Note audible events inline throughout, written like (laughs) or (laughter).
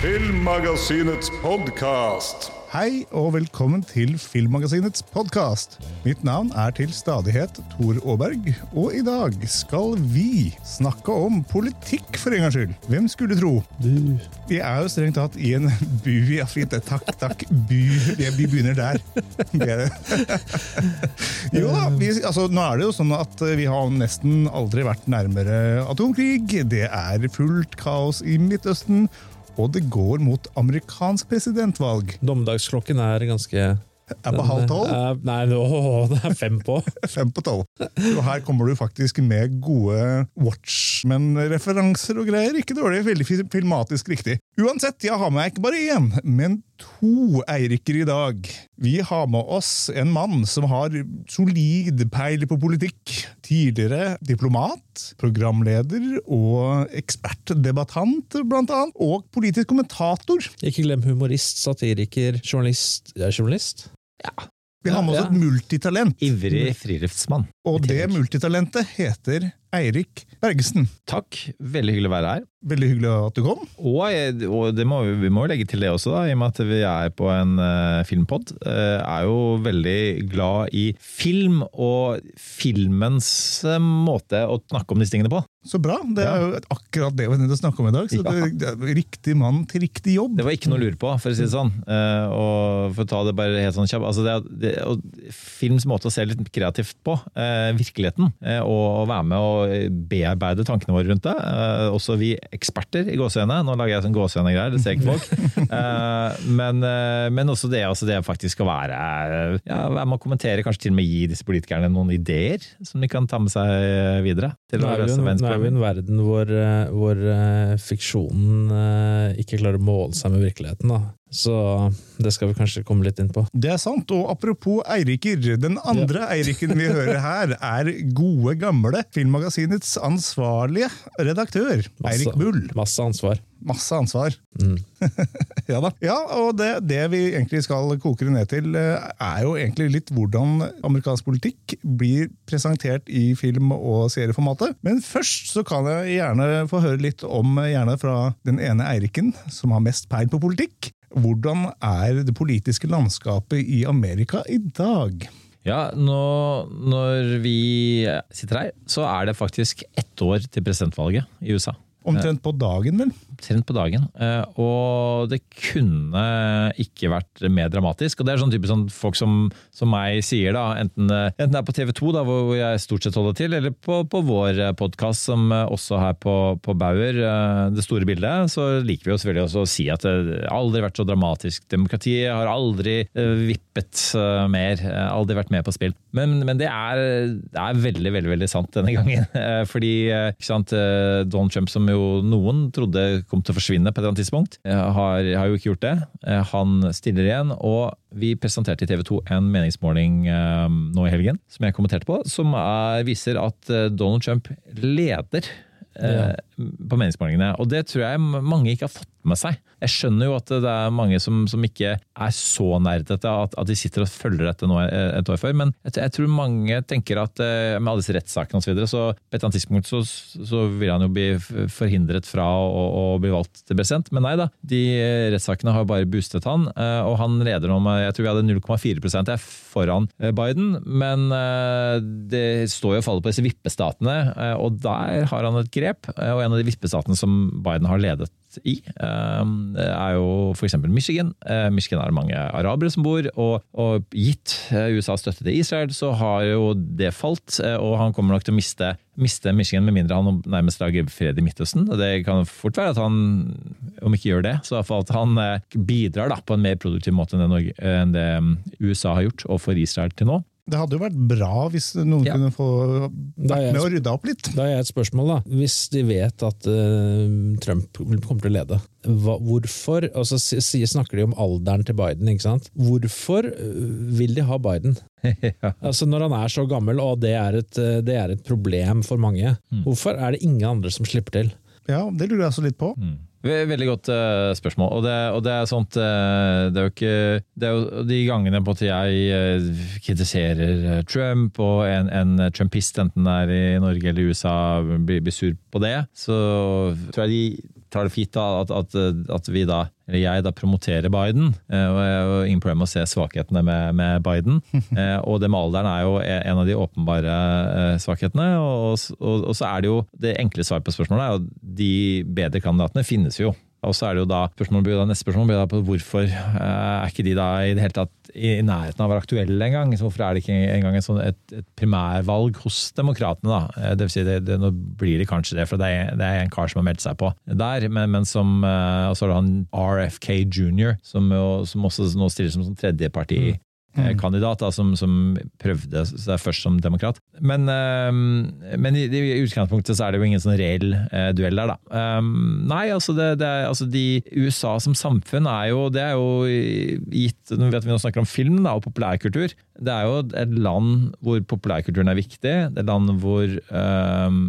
Filmmagasinets podkast. Hei og velkommen til Filmmagasinets podkast. Mitt navn er til stadighet Tor Aaberg, og i dag skal vi snakke om politikk, for en gangs skyld. Hvem skulle tro? Du. Vi er jo strengt tatt i en (laughs) bu. Ja, fint. Takk, takk. Bu. Vi vi begynner der. Er. Jo da, vi, altså, nå er det jo sånn at vi har nesten aldri vært nærmere atomkrig. Det er fullt kaos i Midtøsten. Og det går mot amerikansk presidentvalg. Dommedagsklokken er ganske Er på halv tolv? Er, Nei, nå, (laughs) det er fem på. (laughs) Fem på tolv. Og her kommer du faktisk med gode Watchmen-referanser og greier. Ikke dårlig, veldig filmatisk riktig. Uansett, jeg har med meg ikke bare én, men to Eiriker i dag. Vi har med oss en mann som har solid peil på politikk. Tidligere diplomat, programleder og ekspertdebattant, blant annet. Og politisk kommentator. Ikke glem humorist, satiriker, journalist Ja, journalist? Vi har med oss Ja. et multitalent. Ivrig friluftsmann. Og det multitalentet heter Eirik Bergesen. Takk, veldig hyggelig å være her. Veldig hyggelig at du kom. Og, og det må, vi må legge til det også, da, i og med at vi er på en uh, filmpod. Uh, er jo veldig glad i film og filmens uh, måte å snakke om disse tingene på. Så bra. Det er jo akkurat det vi er nødt til å snakke om i dag. Så Ja. det, er riktig mann til riktig jobb. Det var ikke noe å lure på, for å si det sånn. Eh, og for å ta det bare helt sånn kjapt. Altså det, det, og films måte å se litt kreativt på, eh, virkeligheten, eh, og, og være med og bearbeide tankene våre rundt det. Uh, også vi eksperter i gåsehudene. Nå lager jeg sånn gåseøyne-greier, det ser ikke folk. Uh, (laughs) men, eh, men også det, altså det faktisk å være ja, være med å kommentere, kanskje til og med gi disse politikerne noen ideer som de kan ta med seg videre. Til Nå er vi en- nå er vi i en verden hvor, hvor fiksjonen ikke klarer å måle seg med virkeligheten. Da. Så det skal vi kanskje komme litt inn på. Det er sant. Og apropos Eiriker. Den andre Eiriken vi hører her, er gode, gamle Filmmagasinets ansvarlige redaktør. Eirik Bull. masse ansvar. Masse ansvar. Mm. (laughs) Ja da. Ja, og det, det vi egentlig skal koke det ned til, eh, er jo egentlig litt hvordan amerikansk politikk blir presentert i film- og serieformatet. Men først så kan jeg gjerne få høre litt om, eh, gjerne fra den ene Eiriken som har mest peil på politikk. Hvordan er det politiske landskapet i Amerika i dag? Ja, nå, når vi sitter her, så er det faktisk ett år til presidentvalget i USA. Omtrent på dagen, vel? Trent på dagen. Eh, Og det kunne ikke vært mer dramatisk. Og det er sånn type sånn folk som, som meg sier, da, enten, eh, enten det er på TV 2, da, hvor jeg stort sett holder til, eller på, på vår podkast, som eh, også her på, på Bauer, eh, det store bildet, så liker vi jo selvfølgelig også å si at det har aldri vært så dramatisk. Demokratiet har aldri eh, vippet eh, mer, eh, aldri vært med på spill. Men, men det, er, det er veldig, veldig veldig sant denne gangen. (laughs) Eh, Fordi eh, ikke sant, eh, Donald Trump, som jo noen trodde kom til å forsvinne på et eller annet tidspunkt, har, har jo ikke gjort det. Eh, Han stiller igjen. og vi presenterte i TV 2 en meningsmåling eh, nå i helgen som jeg kommenterte på, som er, viser at eh, Donald Trump leder eh, på meningsmålingene. Og det tror jeg mange ikke har fått med seg. Jeg skjønner jo at det er mange som, som ikke er så nerdete at, at de sitter og følger dette nå et år før, men jeg, jeg tror mange tenker at eh, med alle disse rettssakene osv., så, videre, så på et eller annet tidspunkt så, så vil han jo bli forhindret fra å, å bli valgt til president. Men nei da, de rettssakene har bare boostet han, eh, og han leder nå med jeg tror vi hadde 0,4 jeg foran eh, Biden, men eh, det står jo og faller på disse vippestatene, eh, og der har han et grep. eh, Og en av de vippestatene som Biden har ledet i, eh, er jo f.eks. Michigan. Eh, Michigan er det mange arabere som bor, og, og gitt eh, USAs støtte til Israel, så har jo det falt, eh, og han kommer nok til å miste miste Michigan med mindre han nærmest lager fred i Midtøsten. Det kan fort være at han, om ikke gjør det, så iallfall at han bidrar da, på en mer produktiv måte enn det, Norge, enn det mm, USA har gjort overfor Israel til nå. Det hadde jo vært bra hvis noen Ja. kunne få er vært med og rydda opp litt. Da har jeg et spørsmål. da. Hvis de vet at uh, Trump kommer til å lede, hva, hvorfor Og så si- snakker de om alderen til Biden, ikke sant? Hvorfor eh, vil de ha Biden? (laughs) ja. Altså Når han er så gammel, og det er et, eh, det er et problem for mange, Mm. hvorfor er det ingen andre som slipper til? Ja, det lurer jeg også litt på. Mm. Ve- Veldig godt eh, spørsmål. Og det, og det er sånt eh, Det er jo ikke Det er jo de gangene på at jeg eh, kritiserer Trump, og en, en trumpist, enten det er i Norge eller USA, blir, blir sur på det, så tror jeg de tar det for gitt at, at, at vi da, eller jeg da promoterer Biden. eh, Og jeg har ingen problem med å se svakhetene med, med Biden. (laughs) Eh, Og det med alderen er jo en av de åpenbare eh, svakhetene. Og, og, og så er det jo det enkle svaret på spørsmålet er jo de bedre kandidatene finnes jo. Og så er det jo da, spørsmålet da neste spørsmål blir da på hvorfor eh, er ikke de da i det hele tatt i nærheten av å være aktuelle engang? Hvorfor er det ikke engang et, sånn, et, et primærvalg hos demokratene? da? Eh, Det vil si, det, det, nå blir det kanskje det, for det er, det er en kar som har meldt seg på der. Men, men som, eh, og så er det han RFK jr., som, som også nå stiller som som tredjeparti. Eh, Kandidat da, som, som prøvde seg først som demokrat. Men, eh, men i, i utgangspunktet så er det jo ingen sånn reell eh, duell der, da. Um, nei, altså, det, det er, altså de, USA som samfunn er jo Det er jo gitt Nå vet vi nå snakker om film da, og populærkultur. Det er jo et land hvor populærkulturen er viktig. Det er et land hvor um,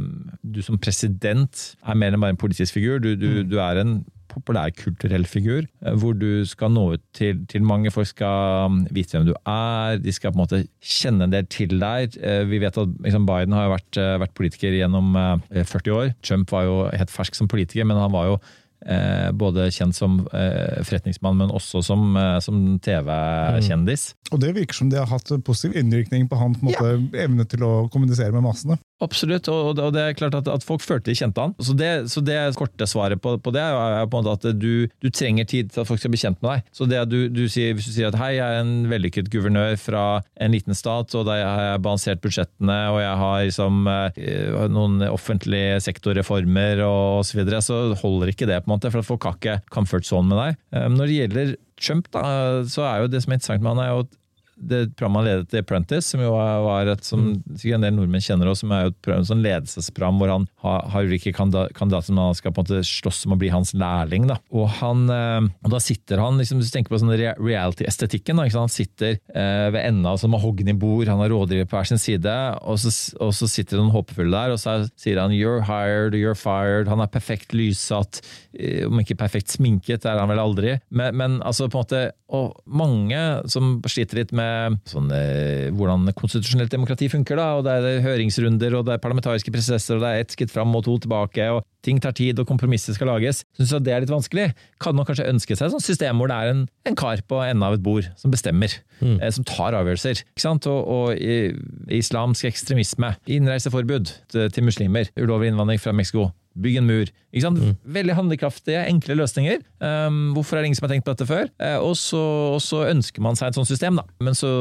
du som president er mer enn bare en politisk figur. Du, du, du er en populærkulturell figur, eh, hvor du skal nå ut til, til mange. Folk skal um, vite hvem du er, de skal på en måte kjenne en del til deg. Eh, Vi vet at liksom, Biden har jo vært, eh, vært politiker gjennom eh, 40 år. Trump var jo helt fersk som politiker, men han var jo eh, både kjent som eh, forretningsmann, men også som, eh, som TV-kjendis. Og det virker som det har hatt positiv innvirkning på hans ja. evne til å kommunisere med massene. Absolutt, og det, er klart at, at folk følte de kjente han. Så det, så det korte svaret på, på det er på en måte at du, du trenger tid til at folk skal bli kjent med deg. Så det du, du sier, Hvis du sier at hei, jeg er en vellykket guvernør fra en liten stat, og der har jeg balansert budsjettene, og jeg har liksom, eh, noen offentlige sektorreformer og osv., så, videre, så holder ikke det, på en måte, for at folk har ikke comfort zone med deg. Eh, Når det gjelder Trump, da, så er jo det som er interessant med han, er jo at det programmet han ledet til Apprentice, som jo var et som sikkert en del nordmenn kjenner også, som er jo et program, sånn ledelsesprogram hvor han har, har ulike kandidater som han skal på en måte slåss om å bli hans lærling. Da. Og, han, eh, og da sitter han, liksom, hvis du tenker på sånn reality-estetikken, da, han sitter eh, ved enden av sånn mahognibord, han har rådgiver på hver sin side, og så, og så sitter det noen håpefulle der, og så sier han 'you're hired, you're fired', han er perfekt lyssatt, eh, om ikke perfekt sminket, det er han vel aldri, men, men altså på en måte og mange som sliter litt med sånn, eh, hvordan konstitusjonelt demokrati funker. da, og Det er høringsrunder, og det er parlamentariske prosesser, og det er ett skritt fram og to tilbake. og Ting tar tid, og kompromisser skal lages. Syns at det er litt vanskelig. Kan man kanskje ønske seg et sånt system hvor det er en, en kar på enden av et bord som bestemmer, eh, som tar avgjørelser. ikke sant? Og, og i, islamsk ekstremisme, innreiseforbud til, til muslimer, ulovlig innvandring fra Mexico. Bygg en mur. Ikke sant? Veldig handlekraftige, enkle løsninger. Um, hvorfor er det ingen som har tenkt på dette før? Uh, og, så, og så ønsker man seg et sånt system, da. Men så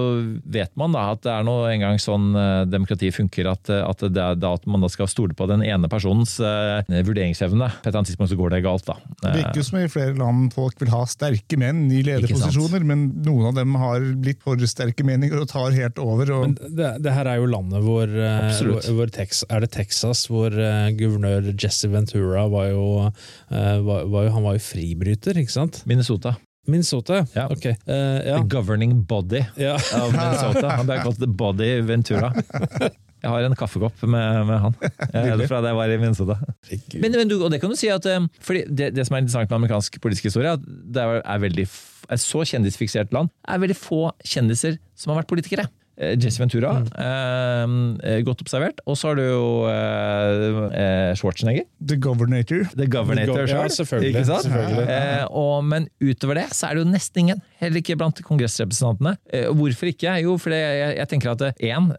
vet man da at det er nå engang sånn uh, demokrati funker, at, eh, at, det er, da, at man da skal stole på den ene personens uh, vurderingsevne. På et eller annet tidspunkt så går det galt, da. Det virker jo som i flere land folk vil ha sterke menn i lederposisjoner, men noen av dem har blitt for sterke meninger og tar helt over. Og, Men det, det her er jo landet hvor, eh, hvor, hvor Er det Texas hvor eh, guvernør Jesse Ventura var jo, eh, var, var jo Han var jo fribryter, ikke sant? Minnesota. Minnesota, Ja. ok. Uh, ja. The governing body Ja. av Minnesota. Han ble kalt The Body Ventura. Jeg har en kaffekopp med, med han. Jeg fra det jeg var i Minnesota. Men, men du, og det kan du si at eh, det, det som er interessant med amerikansk politisk historie, at det er veldig et så kjendisfiksert land, er veldig få kjendiser som har vært politikere. Eh, Jesse Ventura, Mm. eh, godt observert. Og så har du jo eh, eh, Schwarzenegger. The Governator. The Governator Ja, selv, selvfølgelig, Ikke sant? selvfølgelig. Eh, og, men utover det så er det jo nesten ingen. Heller ikke blant kongressrepresentantene. Eh, hvorfor ikke? Jo, for jeg, jeg tenker at én,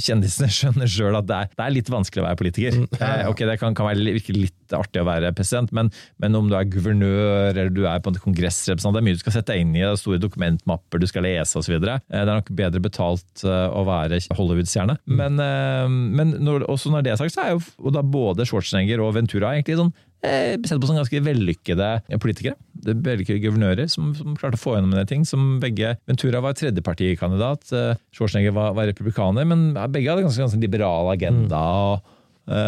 kjendisene (laughs) skjønner sjøl at det er, det er litt vanskelig å være politiker. Eh, ok, Det kan, kan være, virke litt artig å være president, men, men om du er guvernør eller du er på en kongressrepresentant, det er mye du skal sette deg inn i, det er store dokumentmapper du skal lese osv. Det er nok bedre betalt eh, å være Hollywood-stjerne. Men, eh, men når, også når det er sagt, så er jo og både Schwarzenegger og Ventura egentlig sånn eh, sett på som ganske vellykkede politikere. Det er Vellykkede guvernører som, som klarte å få gjennom en ting. som begge, Ventura var tredjepartikandidat, Schwarzenegger var, var republikaner, men begge hadde ganske, ganske liberal agenda. og eh,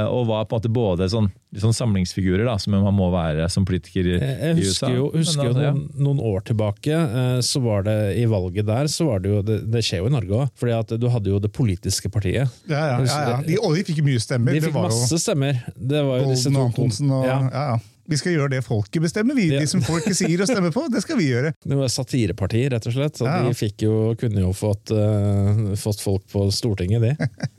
og var på en måte både sånn, sånn samlingsfigurer da, som man må være som politiker i, Jeg jeg i USA. husker jo, husker jo altså, ja. noen, noen år tilbake, eh, så var det i valget der så var Det jo, det, det skjer jo i Norge òg, fordi at du hadde jo det politiske partiet. Ja, ja, ja, ja. De, og de fikk mye stemmer. De Det fikk jo masse stemmer. Det var jo disse to- og Antonsen og ja, ja. Vi skal gjøre det folket bestemmer, vi. Ja. De som folket sier å stemme på, det skal vi gjøre. Det var satireparti, rett og slett. Så Ja. de fikk jo, kunne jo fått, uh, fått folk på Stortinget, de.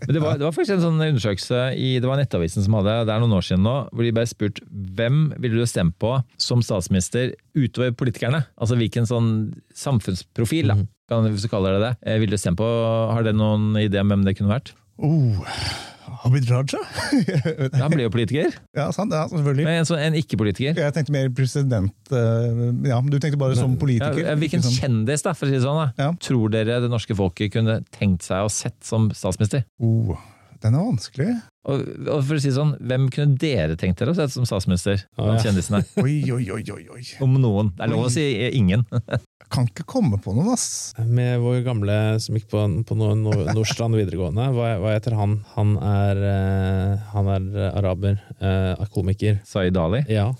Men det var, det var faktisk en sånn undersøkelse i det var Nettavisen som hadde, det er noen år siden nå, hvor de ble spurt hvem ville du stemme på som statsminister utover politikerne? Altså hvilken sånn samfunnsprofil, da, kan, hvis du kaller det det, eh, ville du stemme på? Har dere noen idé om hvem det kunne vært? Oh, Abid Raja? (laughs) Han ble jo politiker, ja, sant, ja, selvfølgelig. men en, en ikke-politiker. Jeg tenkte mer president eh, Ja, du tenkte bare som Ja, politiker. hvilken sånn- kjendis da, for å si det sånn, da, Ja. tror dere det norske folket kunne tenkt seg å sett som statsminister? Oh, den er vanskelig. Og, og for å si sånn, Hvem kunne dere tenkt dere å sette som statsminister? Ah, ja. kjendisene? (laughs) Oi, oi, oi, oi. Om noen. Det er lov å si ingen. (laughs) Jeg kan ikke komme på noen, ass. Med vår gamle som gikk på, på Nord- Nord- Nordstrand videregående. Hva, hva heter han? Han er, eh, han er araber. Uh, komiker. Zaid Ali. Ja.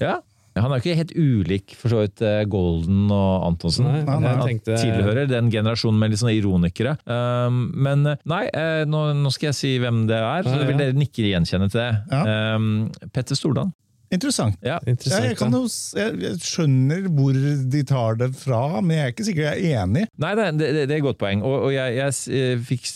Ja. Han er jo ikke helt ulik for så vidt eh, Golden og Antonsen. Nei, nei. jeg Han tenkte tilhører den generasjonen med litt sånne ironikere. Um, men eh, nei, eh, nå, nå skal jeg si hvem det er, så vil dere nikke gjenkjenne til det. Ja. Um, Petter Stordalen. Interessant. Ja. Interessant. jeg, kan da. jo, jeg, jeg skjønner hvor de tar det fra, men jeg er ikke sikker jeg er enig. Nei, det, det, det er et godt poeng. Og, og jeg, jeg fikk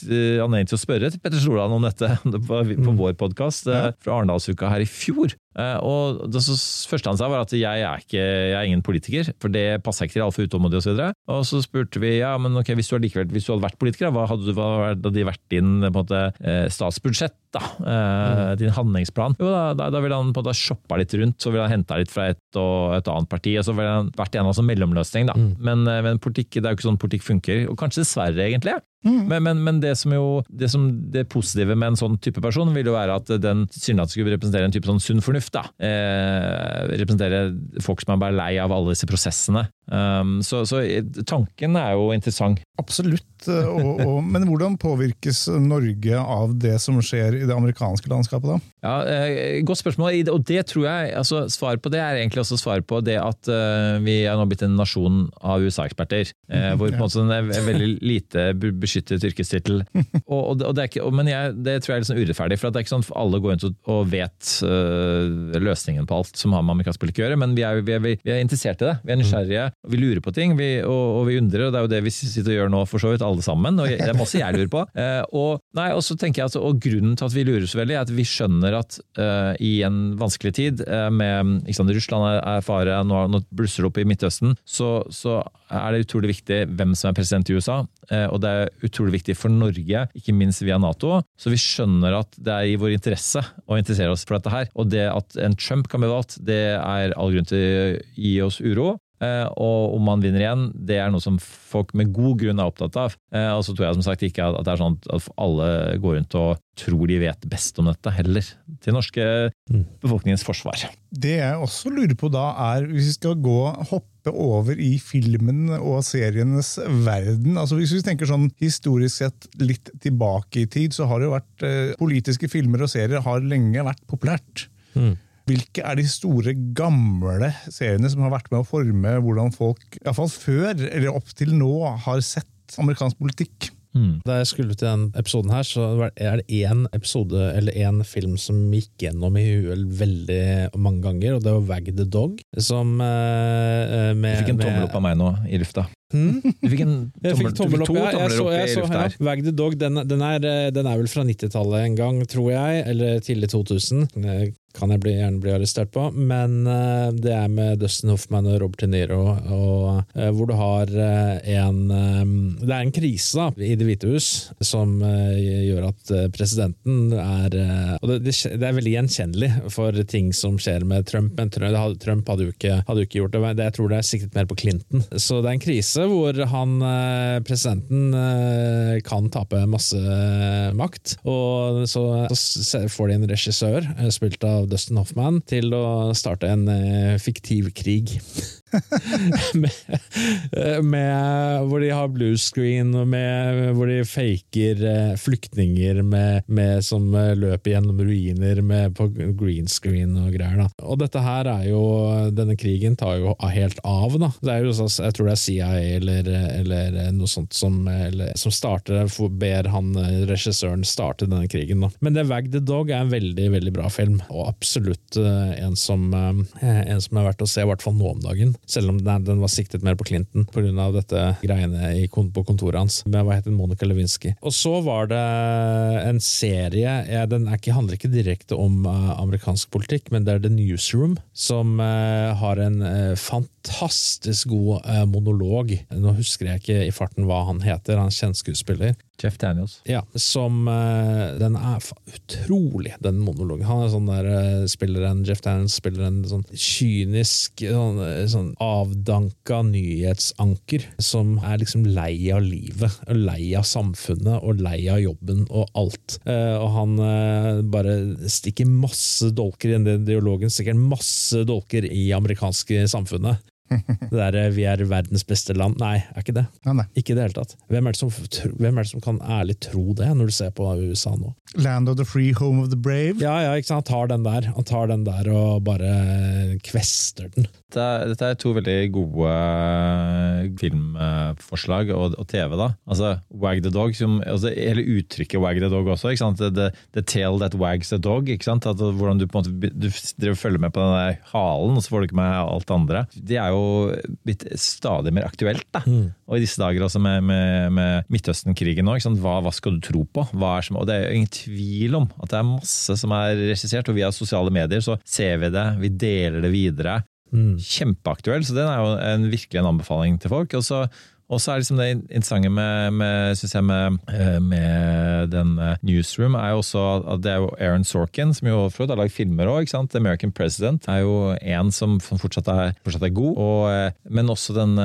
anledning til å spørre til Petter Stordalen om dette (laughs) på, på vår podkast Ja. fra Arendalsuka her i fjor. Eh, og det første han sa, var at jeg er, ikke, jeg er ingen politiker, for det passer ikke til altfor utålmodig osv. Og, så og så spurte vi ja, men ok, hvis du, likevel, hvis du hadde vært politiker, hva hadde, du- hva hadde de vært din måte, eh, statsbudsjett? da, eh, Din handlingsplan? Jo, da, da, da ville han på en måte shoppa litt rundt, så ville han henta litt fra et og et annet parti, og så ville han vært en av sånn mellomløsning. da. Men, eh, men politikk, det er jo ikke sånn politikk funker, og kanskje dessverre, egentlig. Men, men, men det som jo det, som det positive med en sånn type person, vil jo være at den tilsynelatende skulle representere en type sånn sunn fornuft. da. Eh, representere folk som er bare lei av alle disse prosessene. Um, så, så tanken er jo interessant. Absolutt. eh, Og, og, men hvordan påvirkes Norge av det som skjer i det amerikanske landskapet, da? Ja, eh, Godt spørsmål, og det tror jeg, altså Svaret på det er egentlig også svar på det at eh, vi er nå blitt en nasjon av USA-eksperter. eh, hvor på en måte en er veldig lite beskyttet yrkestittel. (laughs) Og, og, det- og det er ikke, og- men jeg, det tror jeg er litt sånn urettferdig, for at det er ikke sånn at alle går rundt og, vet uh, løsningen på alt som har med amerikansk å gjøre, men vi er, vi, er, vi er interessert i det. Vi er nysgjerrige, og vi lurer på ting, vi, og, og vi undrer, og det er jo det vi sitter og gjør nå, for så vidt, alle sammen. Og det er masse jeg lurer på. Uh, (laughs) og, nei, og så tenker jeg altså, og grunnen til at vi lurer så veldig, er at vi skjønner at uh, i en vanskelig tid, eh, med ikke sant, Russland er, er fare, nå, nå blusser det opp i Midtøsten, så, så er det utrolig viktig hvem som er president i USA. og det er utrolig viktig for Norge, ikke minst via Nato. Så vi skjønner at det er i vår interesse å interessere oss for dette her. Og det at en Trump kan bli valgt, det er all grunn til å gi oss uro. Eh, og om han vinner igjen, det er noe som folk med god grunn er opptatt av. Eh, og så tror jeg som sagt ikke at det er sånn at alle går rundt og tror de vet best om dette heller. Til norske befolkningens forsvar. Det jeg også lurer på da, er hvis vi skal gå hoppe over i filmen og serienes verden. altså Hvis vi tenker sånn historisk sett litt tilbake i tid, så har det jo vært eh, politiske filmer og serier har lenge vært populært. Hvilke er de store, gamle seriene som har vært med å forme hvordan folk, iallfall før eller opp til nå, har sett amerikansk politikk? Da jeg skulle til den episoden her, så er det én episode, eller én film som gikk gjennom i huet veldig mange ganger, og det var Wag the Dog. Som eh, Du fikk en tommel opp av meg nå i lufta. Hmm? Du fikk en (laughs) Jeg tommel, fikk tommel opp, to ja. Jeg så, jeg så, ja. Wag the Dog den, den, er, eh, den er vel fra 90-tallet en gang, tror jeg, eller tidlig 2000. Det kan jeg bli, gjerne bli arrestert på. Men uh, det er med Dustin Hoffman og Robert De Niro, og, uh, hvor du har uh, en um, Det er en krise da, i Det hvite hus som eh, gjør at eh, presidenten er eh, Og det, det, det er veldig gjenkjennelig for ting som skjer med Trump, men Trump hadde, Trump hadde jo ikke, hadde jo ikke gjort det. men. Jeg tror det er siktet mer på Clinton. Så det er en krise hvor han, eh, presidenten, eh, kan tape masse makt. Og så, så får de en regissør, eh, spilt av Dustin Hoffman, til å starte en eh, fiktiv krig. (laughs) med, med, hvor de har blue screen, og med, hvor de faker eh, flyktninger med, med, som eh, løper gjennom ruiner på green screen og greier. Da. Og dette her er jo Denne krigen tar jo helt av. da. Det er jo, jeg tror det er CIA eller, eller noe sånt som, eller, som starter, ber han regissøren starte denne krigen. Da. Men The Wag the Dog er en veldig veldig bra film, og absolutt en som, en som er verdt å se, i hvert fall nå om dagen. Selv om den, var siktet mer på Clinton pga. dette greiene på kontoret hans med hva heter Monica Lewinsky. Og så var det en serie, den ikke, handler ikke direkte om uh, amerikansk politikk, men det er The Newsroom, som uh, har en uh, fantastisk god monolog. Nå husker jeg ikke i farten hva han heter, han er kjent skuespiller. Jeff Daniels. Ja, som Den er utrolig, den monologen. Han er sånn der, spiller en Jeff Daniels spiller en sånn kynisk, sånn, sånn avdanka nyhetsanker som er liksom lei av livet, og lei av samfunnet og lei av jobben og alt. Og han bare stikker masse dolker i den dialogen, stikker masse dolker i amerikanske samfunnet. Det der 'vi er verdens beste land' Nei, er ikke det. Nei, nei. Ikke det hele tatt. Hvem er det, som, hvem er det som kan ærlig tro det, når du ser på USA nå? Land of the free, home of the brave. Ja, ja, ikke sant? Han tar den der Han tar den der og bare kvester den. Dette er to veldig gode eh, filmforslag og, og TV. da. Altså, Wag the dog, som, altså, hele uttrykket wag the dog også. ikke sant? The, the tail that wags the dog. ikke sant? At, hvordan du på en måte du driver følger med på den der halen, og så får du ikke med alt det andre. Det er jo blitt stadig mer aktuelt. da. Mm. Og i disse dager også med, med, med Midtøsten-krigen nå. Hva, hva, skal du tro på? Som, og Det er jo ingen tvil om at det er masse som er regissert, og via sosiale medier så ser vi det, vi deler det videre. Mm. Kjempeaktuell, så den er jo en, virkelig en anbefaling til folk. Og så og så er liksom det interessante med, med, jeg, med, eh, med den eh, Newsroom, er jo også at det er jo Aaron Sorkin, som jo for har lagd filmer òg. American President er jo en som fortsatt er, fortsatt er god. Og, eh, men også den,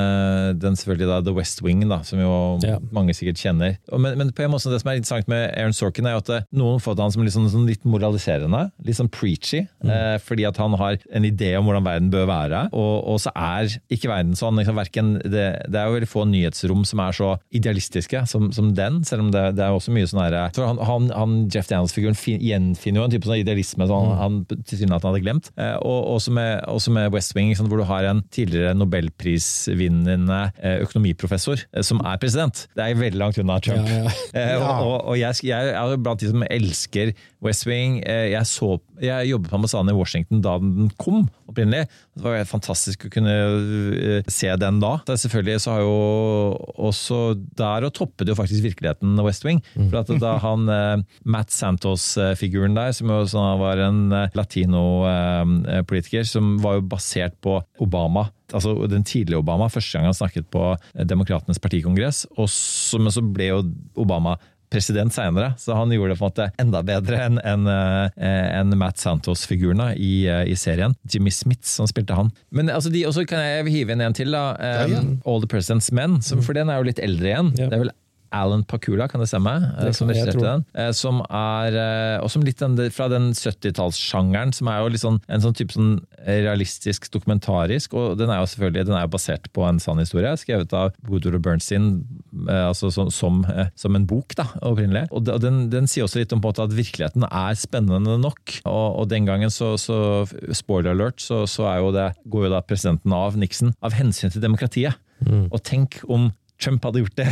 den, selvfølgelig da, The West Wing, da, som jo ja. mange sikkert kjenner. Men, men, på en måte det som er interessant med Aaron Sorkin, er jo at noen fått han som litt, sånn, sånn litt moraliserende, litt sånn preachy. Mm. Eh, fordi at han har en idé om hvordan verden bør være. Og, og så er ikke verden sånn. Liksom, verken, det, det er jo veldig få nyhetsrom som er så idealistiske som, som den, selv om det, det er også mye sånn herre han, han, han, Jeff Daniels-figuren gjenfinner jo en type sånn idealisme som han, mm. han tilsynelatende hadde glemt. Eh, og også med, også med, West Wing, sånn, hvor du har en tidligere nobelprisvinnende eh, økonomiprofessor eh, som er president. Det er veldig langt unna Trump. Ja, ja. (laughs) Ja. og, og, og jeg, jeg, er blant de som elsker West Wing. Jeg, så, jeg jobbet på ambassaden i Washington da den kom opprinnelig. Det var helt fantastisk å kunne se den da. Så selvfølgelig så har jo også der og toppet jo faktisk virkeligheten West Wing. Mm. For at da han Matt Santos-figuren der, som jo var en latino-politiker, som var jo basert på Obama altså den tidlige Obama, første gang han snakket på Demokratenes partikongress. og så, Men så ble jo Obama president seinere, så han gjorde det på en måte enda bedre enn en, en Matt Santos-figurene i, i, serien. Jimmy Smith som spilte han. Men altså, de, også kan jeg hive inn en til. da, um, All the President's Men, som, for den er jo litt eldre igjen. Ja. Det er vel Alan Pakula, kan det stemme? Det eh, som regisserte den. Eh, som er, eh, og som litt fra den 70-tallssjangeren, som er jo litt sånn, en sånn type sånn realistisk dokumentarisk. Og den er jo selvfølgelig den er jo basert på en sann historie, skrevet av Woodward Bernstein altså som, som, som, en bok, da, opprinnelig. Og den, den, sier også litt om på at virkeligheten er spennende nok. Og, og den gangen, så, så spoiler alert, så, så jo det, går jo da presidenten av, Nixon, av hensyn til demokratiet. Mm. Og tenk om Trump hadde gjort det.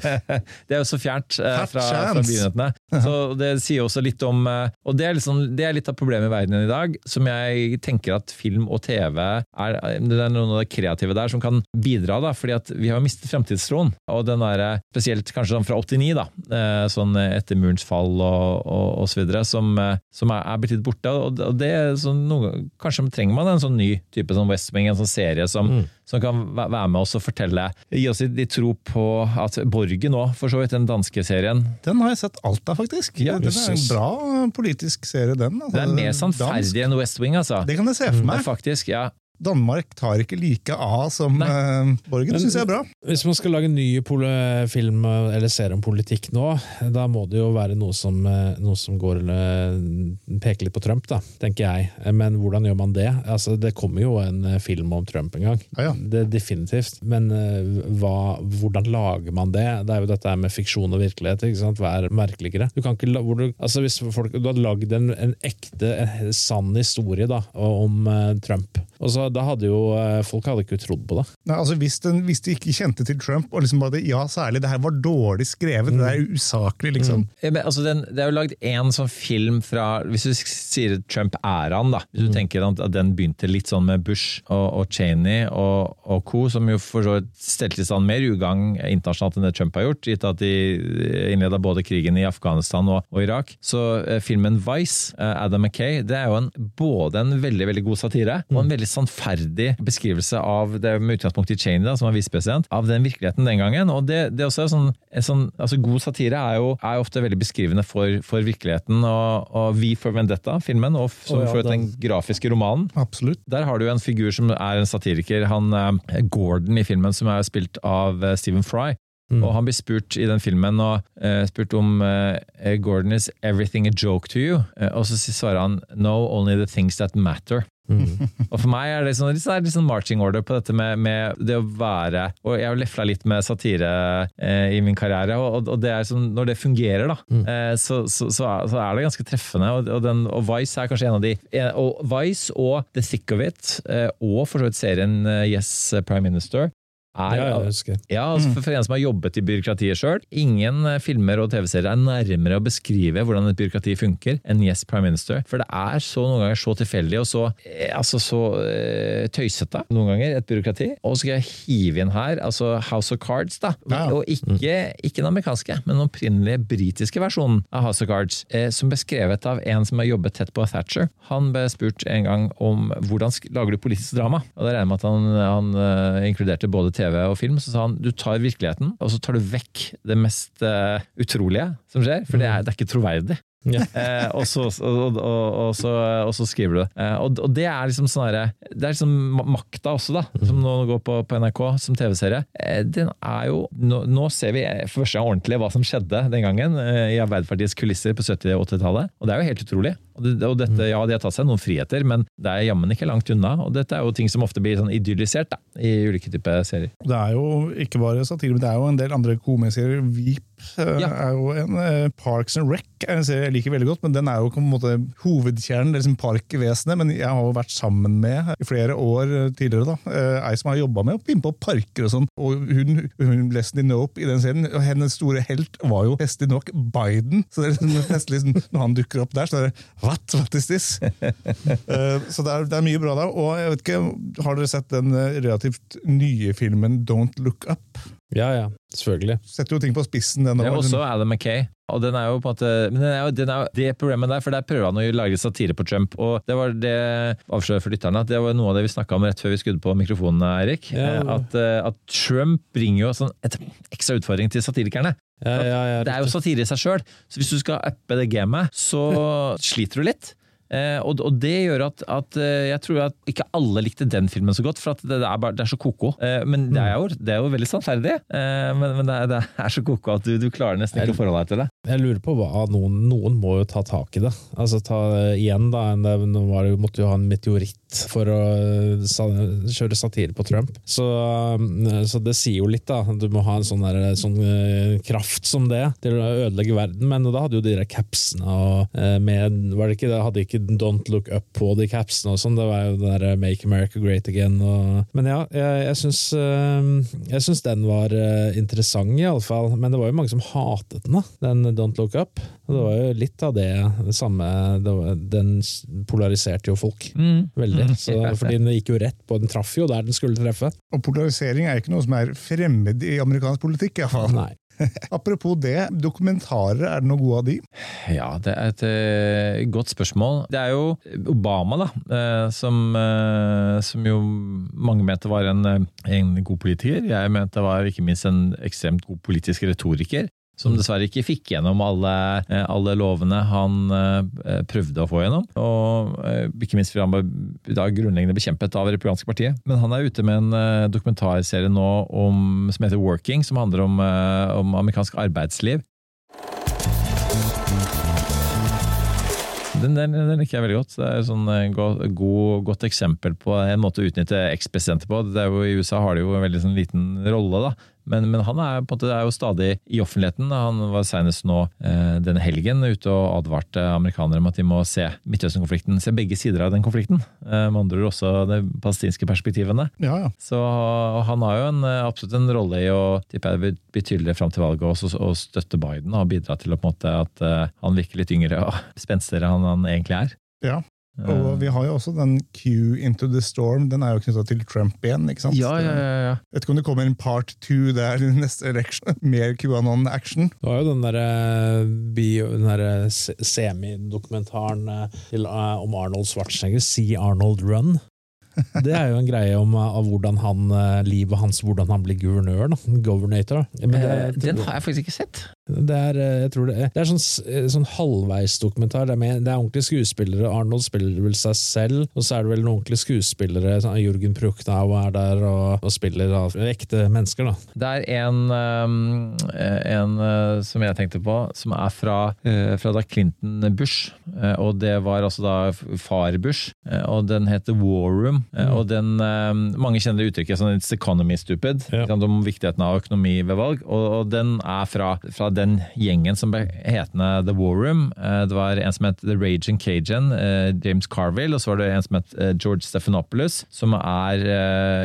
(laughs) det er jo så fjernt eh, fra, fra begynnelsene. Så det sier også litt om eh, Og det er, liksom, det er, litt av problemet i verden i dag, som jeg tenker at film og TV er, det er noen av det kreative der som kan bidra, da, fordi at vi har mistet fremtidstroen. Og den der, eh, spesielt kanskje sånn fra 89, da, eh, sånn etter murens fall og, og, og så videre, som, som er, er, blitt litt borte. Og det sånn, noen, Kanskje trenger man en sånn ny type sånn West Wing, en sånn serie som, mm. Som kan være med oss og fortelle, gi oss litt tro på at Borgen òg, for så vidt, den danske serien Den har jeg sett alt av, faktisk. Ja, det er en bra politisk serie, den. Altså, det er mer sannferdig enn West Wing, altså. Det kan jeg se for meg. Faktisk, ja. Danmark tar ikke like av som uh, Borgen. Det syns jeg er bra. Hvis man skal lage en ny film eller serie om politikk nå, da må det jo være noe som, noe som går, peker litt på Trump, da, tenker jeg. Men hvordan gjør man det? Altså, det kommer jo en film om Trump en gang. Ja, ja. Det, definitivt. Men hva, hvordan lager man det? Det er jo dette med fiksjon og virkelighet. ikke sant? Hva er merkeligere? Du kan ikke, hvor du, altså hvis folk, du hadde lagd en, en ekte, en sann historie da, om Trump. Og så da hadde jo eh, Folk hadde ikke trodd på det. Nei, altså Hvis, den, hvis de ikke kjente til Trump, og liksom bare ja, særlig det her var dårlig skrevet, mm. det er usaklig, liksom. Mm. Ja, altså den, det er jo lagd én sånn film fra Hvis du sier Trump-æraen, da. Hvis du mm. tenker at den begynte litt sånn med Bush og, og Cheney og, og, co., som jo for så vidt stelte i stand mer ugagn internasjonalt enn det Trump har gjort, gitt at de innleda både krigen i Afghanistan og, og Irak. Så eh, filmen Vice, eh, Adam Mackay, det er jo en, både en veldig veldig god satire og en mm. veldig sannferdig beskrivelse av det med utgangspunkt i Cheney, da, som var visepresident, av den virkeligheten den gangen. og det, det også er sånn, sånn, altså God satire er jo, er ofte veldig beskrivende for, for virkeligheten. Og, og Vi for Vendetta, filmen, og som oh, ja, den grafiske romanen. Absolutt. Der har du en figur som er en satiriker, han eh, Gordon i filmen, som er spilt av eh, Stephen Fry. Mm. Og han blir spurt i den filmen og, uh, spurt om uh, Gordon is everything a joke to you? Uh, og så svarer han no, only the things that matter. Mm. og for meg er det sånn, litt, sånn, sånn marching order på dette med, med, det å være Og jeg har lefla litt med satire eh, i min karriere, og, og det sånn, når det fungerer, da, mm. eh, så, så, så, så, er det ganske treffende. Og, og, den, og, Vice er kanskje en av de og Vice og The Thick of It, eh, og for så vidt serien eh, Yes Prime Minister, er, ja, jeg ja, altså for, for en som har jobbet i byråkratiet sjøl. Ingen eh, filmer og TV-serier er nærmere å beskrive hvordan et byråkrati funker enn Yes Prime Minister. For det er så noen ganger så tilfeldig og så, eh, altså så uh, tøysete noen ganger, et byråkrati. Og så skal jeg hive inn her altså House of Cards, da. Ja. Og ikke, ikke, den amerikanske, men den opprinnelige britiske versjonen av House of Cards. Eh, som ble skrevet av en som har jobbet tett på Thatcher. Han ble spurt en gang om hvordan lager du politisk drama. Og det regner med at han, han uh, inkluderte både TV TV og film, så sa han du tar virkeligheten, og så tar du vekk det mest uh, utrolige som skjer, for det er, det er ikke troverdig. Ja. (laughs) eh, og, så, og, og, så, og, så, skriver du det. Eh, og, det er liksom sånn herre Det er liksom makta også, da, som nå går på, på NRK som TV-serie. Eh, den er jo nå, nå, ser vi for første gang ordentlig hva som skjedde den gangen eh, i Arbeiderpartiets kulisser på 70- og 80-tallet. Og det er jo helt utrolig. Og, det, dette, mm. ja, De har tatt seg noen friheter, men det er jammen ikke langt unna. Og dette er jo ting som ofte blir sånn idyllisert da, i ulike typer serier. Det er jo ikke bare satire, men det er jo en del andre komiserier. vi ja. er jo en. Uh, Parks and Rec er en serie jeg liker veldig godt, men den er jo på en måte hovedkjernen. Det er liksom parkvesenet, men jeg har jo vært sammen med i flere år tidligere da, ei som har jobba med å pimpe opp parker og sånn. Og hun, hun Leslie Nope i den serien, og hennes store helt var jo festlig nok Biden. Så det er liksom festlig liksom, når han dukker opp der, så er det What? What is this? (laughs) så det er, det er, mye bra der. Og jeg vet ikke, Har dere sett den eh, relativt nye filmen Don't Look Up? Ja, ja, selvfølgelig. Setter jo ting på spissen. Den er også Adam Mackay. Og den er jo på en måte, men den er jo, den er jo det problemet der, for der prøver han å lage satire på Trump. Og det var det avslører for lytterne, at det var noe av det vi snakka om rett før vi skudde på mikrofonene, Eirik. Ja. At, eh, at, Trump bringer jo sånn et ekstra utfordring til satirikerne. Ja, ja, ja, det er jo satire i seg sjøl, så hvis du skal uppe det gamet, så (laughs) sliter du litt. Eh, og, og, det gjør at, at, eh, jeg tror at ikke alle likte den filmen så godt, for det er, bare, det, er, så ko-ko. Eh, men det er, jo, det er, jo, veldig sannferdig. Eh, men, men det, er, det, er, så ko-ko at du, du, klarer nesten ikke å forholde deg til det. Jeg lurer på hva noen, noen må jo ta tak i det. Altså ta igjen da, Nå var det, måtte jo ha en meteoritt for å kjøre satire på Trump. Så, så, det sier jo litt, da. Du må ha en sånn, der, sånn kraft som det til å ødelegge verden. Men da hadde jo de der capsene og med Var det ikke det? Hadde ikke ikke Don't Look Up på de capsene og sånn. Det var jo det der eh, Make America Great Again. Og, men ja, jeg, jeg syns, eh, jeg syns den var eh, interessant, iallfall. Men det var jo mange som hatet den, da, den Don't Look Up. Og det var jo litt av det, det samme det var, Den polariserte jo folk mm. veldig. Mm. Så, fordi den gikk jo rett på, den traff jo der den skulle treffe. Og polarisering er ikke noe som er fremmed i amerikansk politikk, iallfall. Nei. (laughs) Apropos det, dokumentarer, er det noe gode av de? Ja, det er et uh, godt spørsmål. Det er jo Obama, da, uh, som, uh, som, jo mange mente var en, en, god politiker. Jeg mente var ikke minst en ekstremt god politisk retoriker. Som dessverre ikke fikk gjennom alle, eh, alle lovene han eh, prøvde å få gjennom. Og eh, ikke minst fordi han var da grunnleggende bekjempet av det republikanske partiet. Men han er ute med en dokumentarserie nå om, som heter Working, som handler om, om amerikansk arbeidsliv. Den, den, den liker jeg veldig godt. Det er et sånn god, godt eksempel på en måte å utnytte ekspresidenter på. Det er jo, I USA har de jo en veldig sånn liten rolle, da. Men, men han er, måte, er jo stadig i offentligheten. Han var senest nå eh, denne helgen ute og advarte amerikanere om at de må se Midtøsten-konflikten, se begge sider av den konflikten. Eh, med andre ord også de palestinske perspektivene. Ja, ja. Så han har jo en, eh, absolutt en rolle i å tipper jeg, bli- tydeligere fram til valget også, og støtte Biden og bidra til å, måte, at eh, han virker litt yngre og (laughs) spenstigere enn han egentlig er. ja. Og vi har jo også den Q into the storm. Den er jo knytta til Trump igjen. ikke sant? ja, ja, ja, ja. Vet ikke om det kommer en part two der i neste election. (laughs) Mer QAnon-action. Det var jo den derre der den semidokumentaren eh, til, eh, om Arnold Schwarzenegger, See Arnold Run. Det er jo en greie om eh, av hvordan han, eh, livet hans, hvordan han blir guvernør. da, Governator. Men det, Eh, Den har jeg faktisk ikke sett. Det er, eh, jeg tror det er, det er sånn, eh, sånn halvveisdokumentar. Det, er det er ordentlige skuespillere. Arnold spiller vel seg selv, og så er det vel noen ordentlige skuespillere. Sånn, Jørgen Pruknau er der og, og spiller da, ekte mennesker. da. Det er en, um, en som jeg tenkte på, som er fra, fra da Clinton Bush. Og det var altså da far Bush, og den heter War Room. Uh, og den, mange kjenner uttrykket sånn It's economy stupid, Ja. om viktigheten av økonomi ved valg. Og, og den er fra, fra den gjengen som ble hetende The War Room. Uh, det var en som het The Raging Cajun, uh, James Carville, og så var det en som het uh, George Stephanopoulos, som er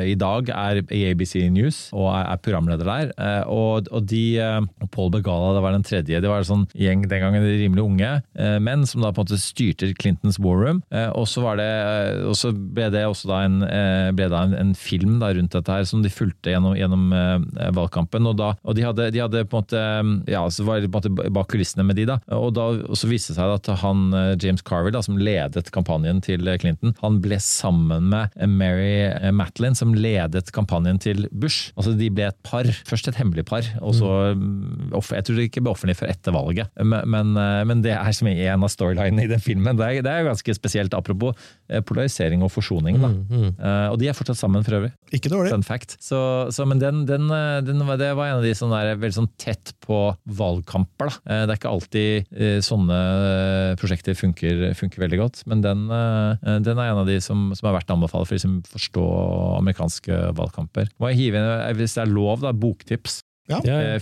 i dag er i ABC News og er, er programleder der. Eh, og, og de, eh, Paul Begala det var den tredje. Det var en sånn gjeng den gangen de rimelig unge eh, menn som da på en måte styrte Clintons war room. Eh, og så var det, eh, og så ble det også da en, eh, ble da en, en film da rundt dette her som de fulgte gjennom, gjennom eh, valgkampen. Og, da, og de, hadde, de hadde på en måte ja, så var det bak kulissene med de da. Og, da, og så viste det seg at han eh, James Carver, da, som ledet kampanjen til eh, Clinton, han ble sammen med eh, Mary Matlin, som ledet kampanjen til Bush. Altså De ble et par. Først et hemmelig par, og så mm, Jeg tror det ikke ble offentlig før etter valget. Men, men, men det er som en av storylinene i den filmen. Det er, det er ganske spesielt, apropos polarisering og forsoning. da. Eh, Og de er fortsatt sammen, for øvrig. Ikke dårlig. Fun fact. Så, så, men den, den, den, det var en av de som er veldig sånn tett på valgkamper. Da. Eh, Det er ikke alltid eh, sånne eh, prosjekter funker, funker veldig godt, men den, den er en av de som, som er verdt å anbefale for de som forstår amerikanske valgkamper. Må jeg hive inn, hvis det er lov, da, boktips. Ja. Ja,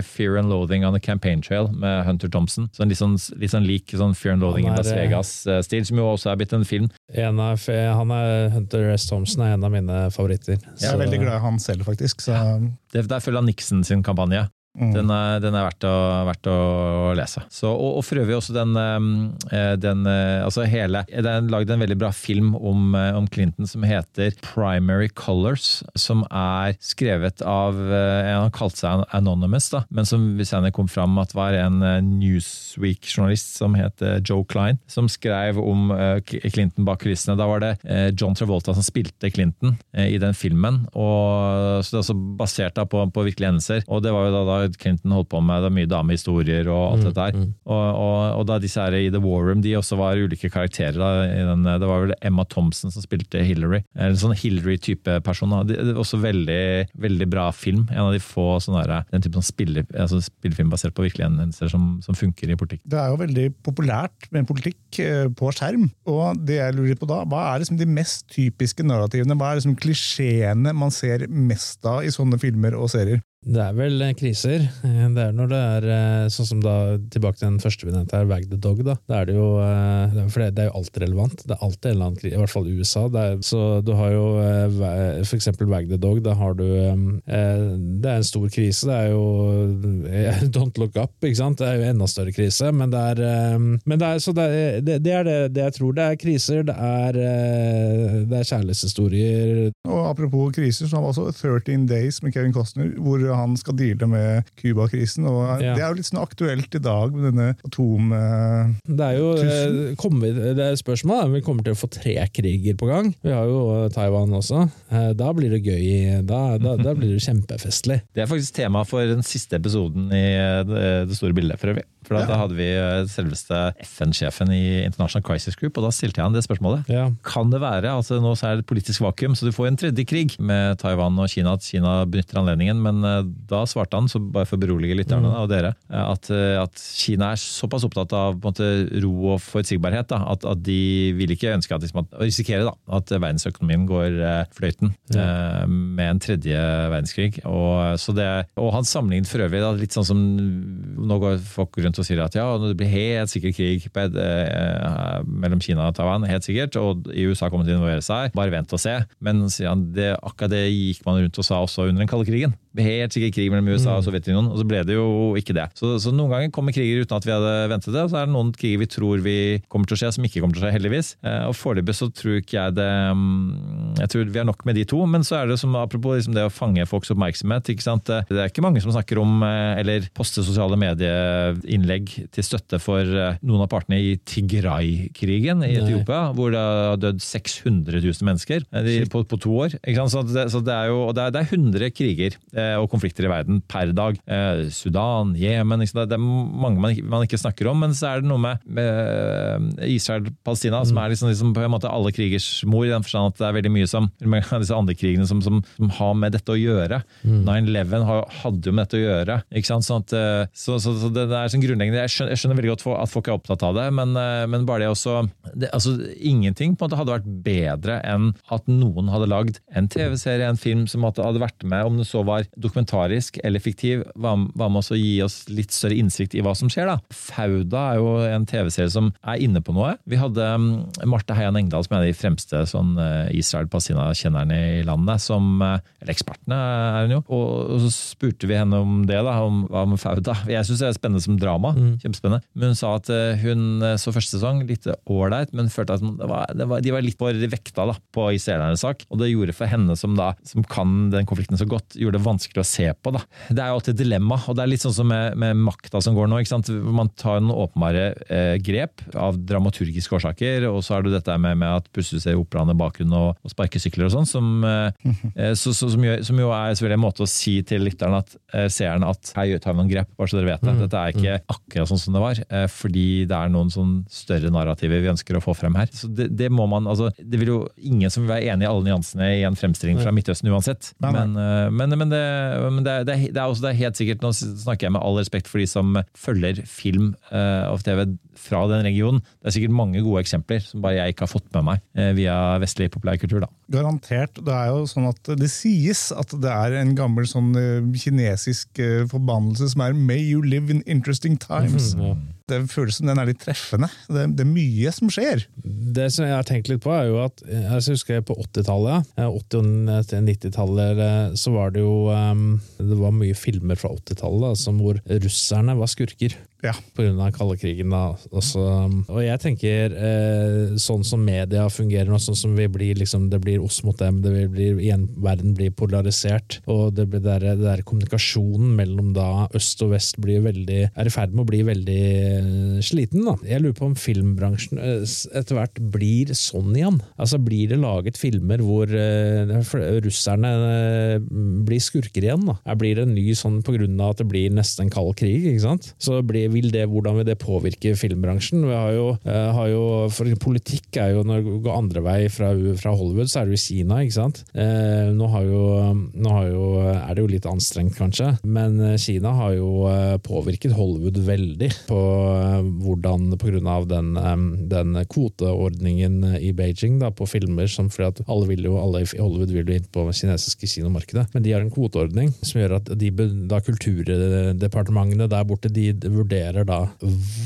Fear and Loathing on the Campaign Trail med Hunter Thompson. Sånn litt, sånn, litt sånn lik sånn Fear and Loathing Han in Las Vegas-stil, som jo også er blitt en film. En av, han er, Hunter S. Thompson er en av mine favoritter. Jeg er veldig glad i han selv, faktisk. Så, Det, der følger Nixon sin kampanje. Mm. Den er, den er verdt, å, verdt å lese. Så, og, og for øvrig også den, eh, den eh, altså hele, Det er lagd en veldig bra film om, eh, om Clinton som heter Primary Colors, som er skrevet av Han har kalt seg Anonymous, da, men som vi senere kom fram at var en Newsweek-journalist som het Joe Klein, som skrev om Clinton bak kulissene. Da var det John Travolta som spilte Clinton i den filmen. Og, så det er også basert da på, på virkelige hendelser. Og det var jo da, da Clinton holdt på med det var mye damehistorier og alt dette her. Og, og, og da disse her i The War Room, de også var ulike karakterer. da, i den, Det var vel Emma Thompson som spilte Hillary. En sånn Hillary-type person. da. Det det er også veldig, veldig bra film. En av de få sånne der, den type sånn spille, altså spillefilm basert på virkelige hendelser som, som funker i politikk. Det er jo veldig populært med politikk eh, på skjerm. Og det jeg lurer på da, hva er liksom de mest typiske narrativene? Hva er liksom klisjeene man ser mest av i sånne filmer og serier? Det er vel eh, kriser. Eh, Det er når det er eh, sånn som da, tilbake til den første vi nevnte her, Wag the Dog. da. Det er det jo, for det, er jo alltid relevant. Det er alltid en eller annen krig, i hvert fall USA. Det er, så du har jo for eksempel Wag the Dog. Da har du Det er en stor krise. Det er jo (laughs) Don't look up, ikke sant. Det er jo enda større krise. Men det er, men det er, det, det, det er det, jeg tror. Det er kriser, det er, det er kjærlighetshistorier. Og Apropos kriser, så har vi også 13 Days med Kevin Costner, hvor han skal deale med Cuba-krisen. og Ja. Det er jo litt sånn aktuelt i dag med denne atom... eh, Det er jo eh, kommer det er spørsmålet om vi kommer til å få tre kriger på gang. Vi har jo eh, Taiwan også. Eh, da blir det gøy. Da, da, da blir det kjempefestlig. Det er faktisk tema for den siste episoden i det, det store bildet, for øvrig. For da, hadde vi eh, selveste FN-sjefen i International Crisis Group, og da stilte jeg han det spørsmålet. Ja. Kan det være, altså nå så er det et politisk vakuum, så du får en tredje krig med Taiwan og Kina, at Kina benytter anledningen, men eh, da svarte han, så bare for å berolige lytterne da, og dere, eh, at, at Kina er såpass opptatt av måte, ro og forutsigbarhet da, at, at de vil ikke ønske at, liksom, at, risikere da, at verdensøkonomien går fløyten ja. med en tredje verdenskrig. Og, så det, og han sammenlignet for øvrig da, litt sånn som nå går folk rundt og sier at ja, det blir helt sikkert krig et, eh, mellom Kina og Taiwan, helt sikkert, og USA kommer til å involvere seg, bare vent og se. Men sier han, det, akkurat det gikk man rundt og sa også under den kalde krigen. Helt sikkert krig mellom USA og Sovjetunionen, og så ble det jo ikke det. Så, så noen ganger kommer kriger uten at vi hadde ventet det, og så er det noen kriger vi tror vi kommer til å skje, som ikke kommer til å skje, heldigvis. Eh, Og foreløpig så tror ikke jeg det mm, Jeg tror vi har nok med de to, men så er det som apropos liksom det å fange folks oppmerksomhet. ikke sant? Det er ikke mange som snakker om, eh, eller poster sosiale medieinnlegg til støtte for eh, noen av partene i Tigray-krigen i Nei. Etiopia, hvor det har dødd 600 000 mennesker eh, de, på, på to år. Ikke sant? Så det, så det er jo og det er, det er 100 kriger eh, og konflikter i verden per dag. Eh, Sudan, Jemen? Det er mange man, ikke- snakker om, men så er det noe med, med Israel-Palestina som er liksom, liksom på en måte alle krigers mor, i den forstand at det er veldig mye som disse andre krigene som, som, som har med dette å gjøre. 9-11 hadde jo med dette å gjøre. ikke sant? Sånn at, eh, så, så, så det, det er sånn grunnleggende, jeg skjønner, jeg skjønner veldig godt at folk er opptatt av det, men, eh, men bare det også det, altså, Ingenting på en måte hadde vært bedre enn at noen hadde lagd en TV-serie, en film som hadde vært med, om det så var dokumentarisk eller fiktiv, hva med å gi oss litt større innsikt i hva som skjer. da. Fauda er jo en TV-serie som er inne på noe. Vi hadde um, Marte Heian Engdahl, som er en av de fremste sånn, uh, Israel-Palestina-kjennerne i landet, som, uh, eller ekspertene er hun jo, og, så spurte vi henne om det, da, om hva med Fauda. Jeg syns det er spennende som drama, kjempespennende. Men hun sa at uh, hun så første sesong litt ålreit, men følte at det var, det var, de var litt for vekta da, på israelernes sak. Og det gjorde for henne som, da, som kan den konflikten så godt, gjorde det vanskelig å se på. Da. Det er jo alltid et dilemma, og det er litt sånn som med, med makta som går nå. Man tar noen åpenbare eh, grep av dramaturgiske årsaker, og så har du dette med, med at plutselig ser operaen i bakgrunnen og, og sparkesykler og sånn, som, eh, eh, så, så, som, gjør, som jo er selvfølgelig en måte å si til lytteren at eh, seeren at her tar vi noen grep, bare så dere vet det. Dette er ikke akkurat sånn som det var, eh, fordi det er noen sånn større narrativer vi ønsker å få frem her. Så det, det må man, altså, det vil jo ingen som vil være enig i alle nyansene i en fremstilling fra Midtøsten uansett. Men, eh, men, men, det, men det, er- det, det er også det er helt sikkert, nå snakker jeg med all respekt for de som følger film eh, og TV fra den regionen. Det er sikkert mange gode eksempler som bare jeg ikke har fått med meg eh, via vestlig populærkultur. da. Garantert. Det er jo sånn at det sies at det er en gammel sånn eh, kinesisk eh, forbannelse som er 'May you live in interesting times'. Ja. Det føles som den er litt treffende. Det, det er mye som skjer. Det som jeg har tenkt litt på, er jo at eh, jeg husker på 80-tallet, eh, 80- og til 90-tallet, eh, så var det jo eh, Det var mye filmer fra 80-tallet som hvor russerne var skurker. Ja. På grunn av krigen. Da. Også, og jeg tenker eh, sånn som media fungerer nå, sånn som vi blir liksom, det blir oss mot dem, det blir, igjen, verden blir polarisert, og det, blir der, det der kommunikasjonen mellom da øst og vest blir veldig, er i ferd med å bli veldig eh, sliten. Da. Jeg lurer på om filmbransjen eh, etter hvert blir sånn igjen. Altså Blir det laget filmer hvor eh, russerne eh, blir skurker igjen? da? Blir det en ny sånn på grunn av at det blir nesten en kald krig? ikke sant? Så blir, vil det, hvordan vil det påvirke filmbransjen? Vi har jo, eh, har jo, for Politikk er jo når det går andre vei fra, fra Hollywood, så er det jo Kina. ikke sant? Eh, nå jo, nå jo, er det jo litt anstrengt, kanskje, men eh, Kina har jo påvirket Hollywood veldig på hvordan pga. Den, den kvoteordningen i Beijing da, på filmer, som fordi at alle, vil jo, alle i Hollywood vil jo inn på det kinesiske kinomarkedet, men de har en kvoteordning som gjør at de, da kulturdepartementene der borte de vurderer da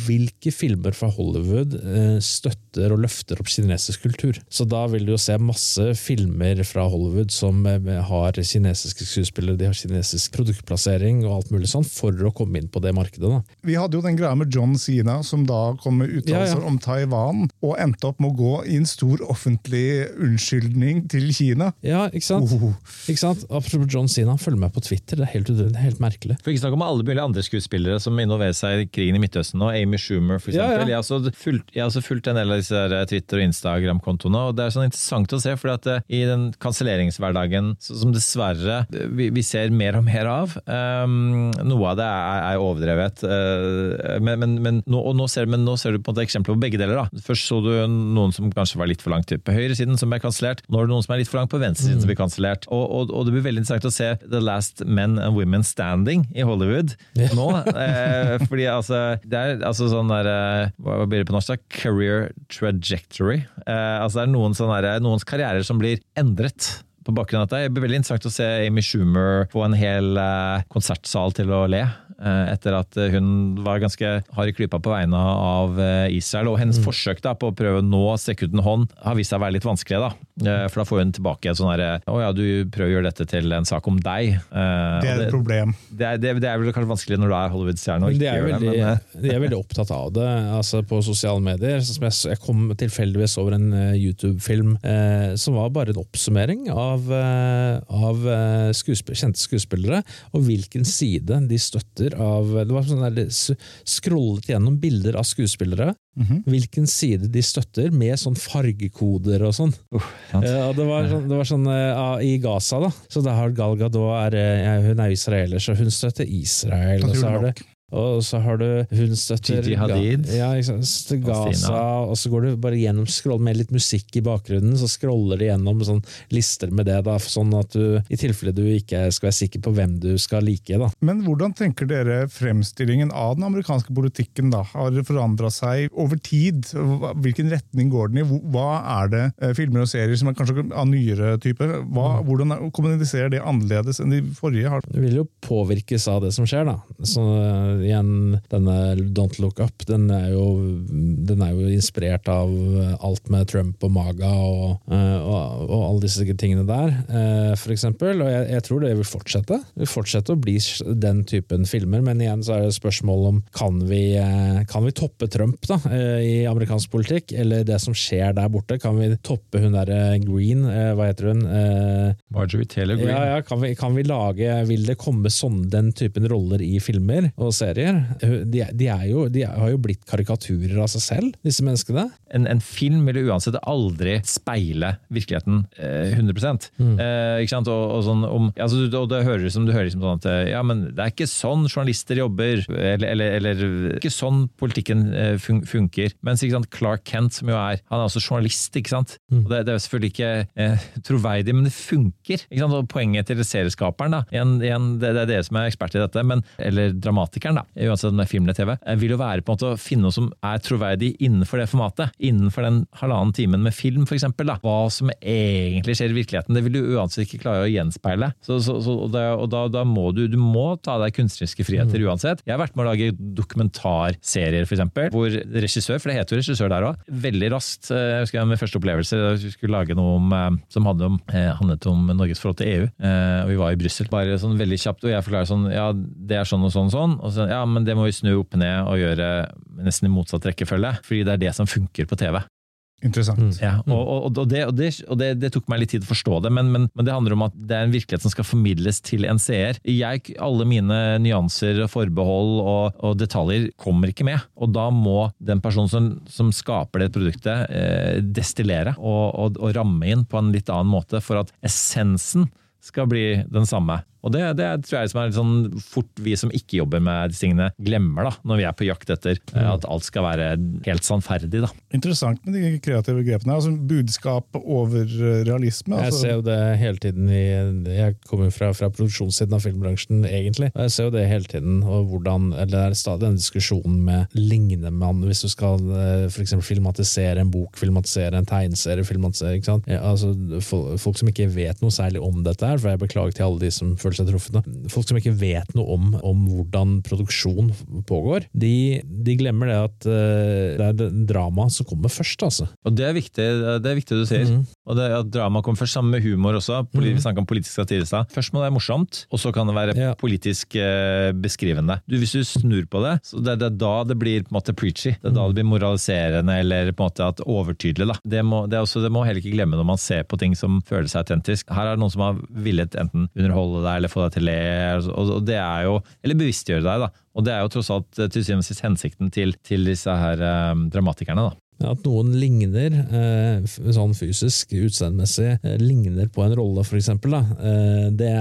hvilke filmer fra Hollywood eh, støtter og løfter opp kinesisk kultur. Så da vil du jo se masse filmer fra Hollywood som eh, har kinesiske skuespillere de har kinesisk produktplassering og alt mulig sånn, for å komme inn på det markedet. da. Vi hadde jo den greia med John Sina, som da kom med uttalelser Ja, ja. om Taiwan, og endte opp med å gå i en stor offentlig unnskyldning til Kina. Ja, ikke sant? Oh. Ikke sant? Apropos John Cena, følg med på Twitter, det er helt, det er helt merkelig. For ikke snakk om alle mulige andre skuespillere som involverer seg krigen i Midtøsten nå. Amy Schumer, for eksempel. ja. Jeg, har også fulgt, jeg har også fulgt en del av disse her Twitter- og Instagram-kontoene, og det er sånn interessant å se, for at eh, i den kanselleringshverdagen som dessverre eh, vi, vi ser mer og mer av, um, noe av det er, er overdrevet, uh, men, men, men, nå, nå ser, men nå ser du på en måte eksempler på begge deler. da. Først så du noen som kanskje var litt for langt på høyresiden, som ble kansellert. Nå er det noen som er litt for langt på venstresiden, som blir kansellert. Og, og, og det blir veldig interessant å se The Last Men and Women Standing i Hollywood nå. Eh, fordi altså, det er altså sånn der eh, Hva blir det på norsk? da? Career trajectory. Eh, altså det er noen sånne noens karrierer som blir endret. På bakgrunn av dette. Det blir veldig interessant å se Amy Schumer få en hel eh, konsertsal til å le. eh, Etter at hun var ganske hard i klypa på vegne av eh, Israel. Og hennes forsøk da på å prøve nå å strekke ut en hånd har vist seg å være litt vanskelig. da. For da får hun tilbake et sånn herre Å ja, du prøver å gjøre dette til en sak om deg. Det er et problem. det er, det, det er vel kanskje vanskelig når du er Hollywood-stjerne. og de ikke er, veldig, det, men, (laughs) de er veldig opptatt av det altså på sosiale medier. Som jeg, jeg kom tilfeldigvis over en YouTube-film eh, som var bare en oppsummering av, eh, av eh, skuespill, kjente skuespillere, og hvilken side de støtter av Det var sånn der, s- scrollet gjennom bilder av skuespillere. Hvilken side de støtter, med sånn fargekoder og sånn. Uh, Ja, det var det var sånn ah, i Gaza, da. Så da har Gal Gadot er, hun er israeler, så hun støtter Israel. Og så er det. Og så har du hun støtter Gigi Hadid. Ja, ikke Gaza, og så går du bare gjennom scroll med litt musikk i bakgrunnen, så scroller de gjennom sånn lister med det, da, sånn at du, i tilfelle du ikke skal være sikker på hvem du skal like. da. Men hvordan tenker dere fremstillingen av den amerikanske politikken da? Har det forandra seg over tid? Hvilken retning går den i? Hva er det eh, filmer og serier som er kanskje av nyere type? Hva, hvordan er- kommuniserer det annerledes enn de forrige? Har? Det vil jo påvirkes av det som skjer, da. Så igjen, denne Don't Look Up, den er jo, den er jo inspirert av alt med Trump og Maga og, øh, og, og alle disse tingene der, øh, for eksempel. Og jeg, jeg tror det vil fortsette. Det vil fortsette å bli den typen filmer, men igjen så er det spørsmål om kan vi, kan vi toppe Trump da, i amerikansk politikk, eller det som skjer der borte? Kan vi toppe hun derre Green, hva heter hun? Eh, Marjorie Taylor Green. ja, ja, kan vi, kan vi lage Vil det komme sånn, den typen roller i filmer og serier? De, de, er jo, de har jo blitt karikaturer av seg selv, disse menneskene. en, en film vil uansett aldri speile virkeligheten eh, 100 eh, ikke sant? Og, og, sånn, om, altså, du- og det høres som du hører liksom sånn at eh, ja, men det er ikke sånn journalister jobber, eller, eller, eller ikke sånn politikken eh, fun funker. Mens ikke sant, Clark Kent, som jo er han er også journalist, ikke sant? Og det, det er selvfølgelig ikke eh, troverdig, men det funker. Ikke sant? Og poenget til serieskaperen, da, igjen, igjen, det, det er dere som er ekspert i dette, men, eller dramatikeren, da, uansett om det er film eller TV, vil jo være på en måte å finne noe som er troverdig innenfor det formatet. Innenfor den halvannen timen med film, for eksempel. Da. Hva som egentlig skjer i virkeligheten. Det vil du uansett ikke klare å gjenspeile. Så, så, så, og da, og da, da må du, du må ta deg kunstneriske friheter uansett. Jeg har vært med å lage dokumentarserier, for eksempel, hvor regissør, for det heter jo regissør der òg, veldig raskt eh, Jeg husker min første opplevelse, da vi skulle lage noe om, eh, som om, eh, handlet om Norges forhold til EU. Og vi var i Brussel. Bare sånn veldig kjapt, og jeg forklarer sånn Ja, det er sånn og sånn og sånn. Og så, ja, men det må vi snu opp ned og gjøre nesten i motsatt rekkefølge. Fordi det er det som funker på TV. Interessant. Ja, og, og, og, det, og, det, og det, det tok meg litt tid å forstå det, men, men, men det handler om at det er en virkelighet som skal formidles til en seer. Jeg, alle mine nyanser, forbehold og, og detaljer kommer ikke med. Og da må den personen som, som skaper det produktet, eh, destillere og, og, og ramme inn på en litt annen måte for at essensen skal bli den samme. Og det, det tror jeg som er litt sånn fort vi som ikke jobber med disse tingene, glemmer da, når vi er på jakt etter eh, at alt skal være helt sannferdig. da. Interessant med de kreative grepene. Altså Budskap over realisme. realisme. Jeg Altså, ser jo det hele tiden i Jeg kommer jo fra, fra produksjonssiden av filmbransjen, egentlig. Og jeg ser jo det hele tiden. og hvordan, eller Det er stadig den diskusjonen med ligner man Hvis du skal eh, for eksempel filmatisere en bok, filmatisere en tegneserie, filmatisere ikke sant? Ja, altså, folk, folk som ikke vet noe særlig om dette, her, for jeg beklager til alle de som føler seg truffet. Folk som ikke vet noe om, om hvordan produksjon pågår, de, de glemmer det at uh, det er dramaet som kommer først, altså. Og det er viktig, det er viktig du sier. Mhm. Og det, at drama kommer først, sammen med humor også. Poli- Vi snakker om politisk satire i stad. Først må det være morsomt, og så kan det være Ja. politisk uh, beskrivende. Du, hvis du snur på det, så det, det er da det blir på en måte preachy. Det er da det blir moraliserende eller på en måte at overtydelig. Da. Det, må, det, er også, det må heller ikke glemme når man ser på ting som føles autentisk. Her er det noen som har villet enten underholde deg eller få deg til å le, og, det er jo, eller bevisstgjøre deg. da. Og det er jo tross alt eh, til syvende og sist hensikten til, til disse her eh, dramatikerne. da. At noen ligner, eh, sånn fysisk, utseendemessig, eh, ligner på en rolle, for eksempel, det,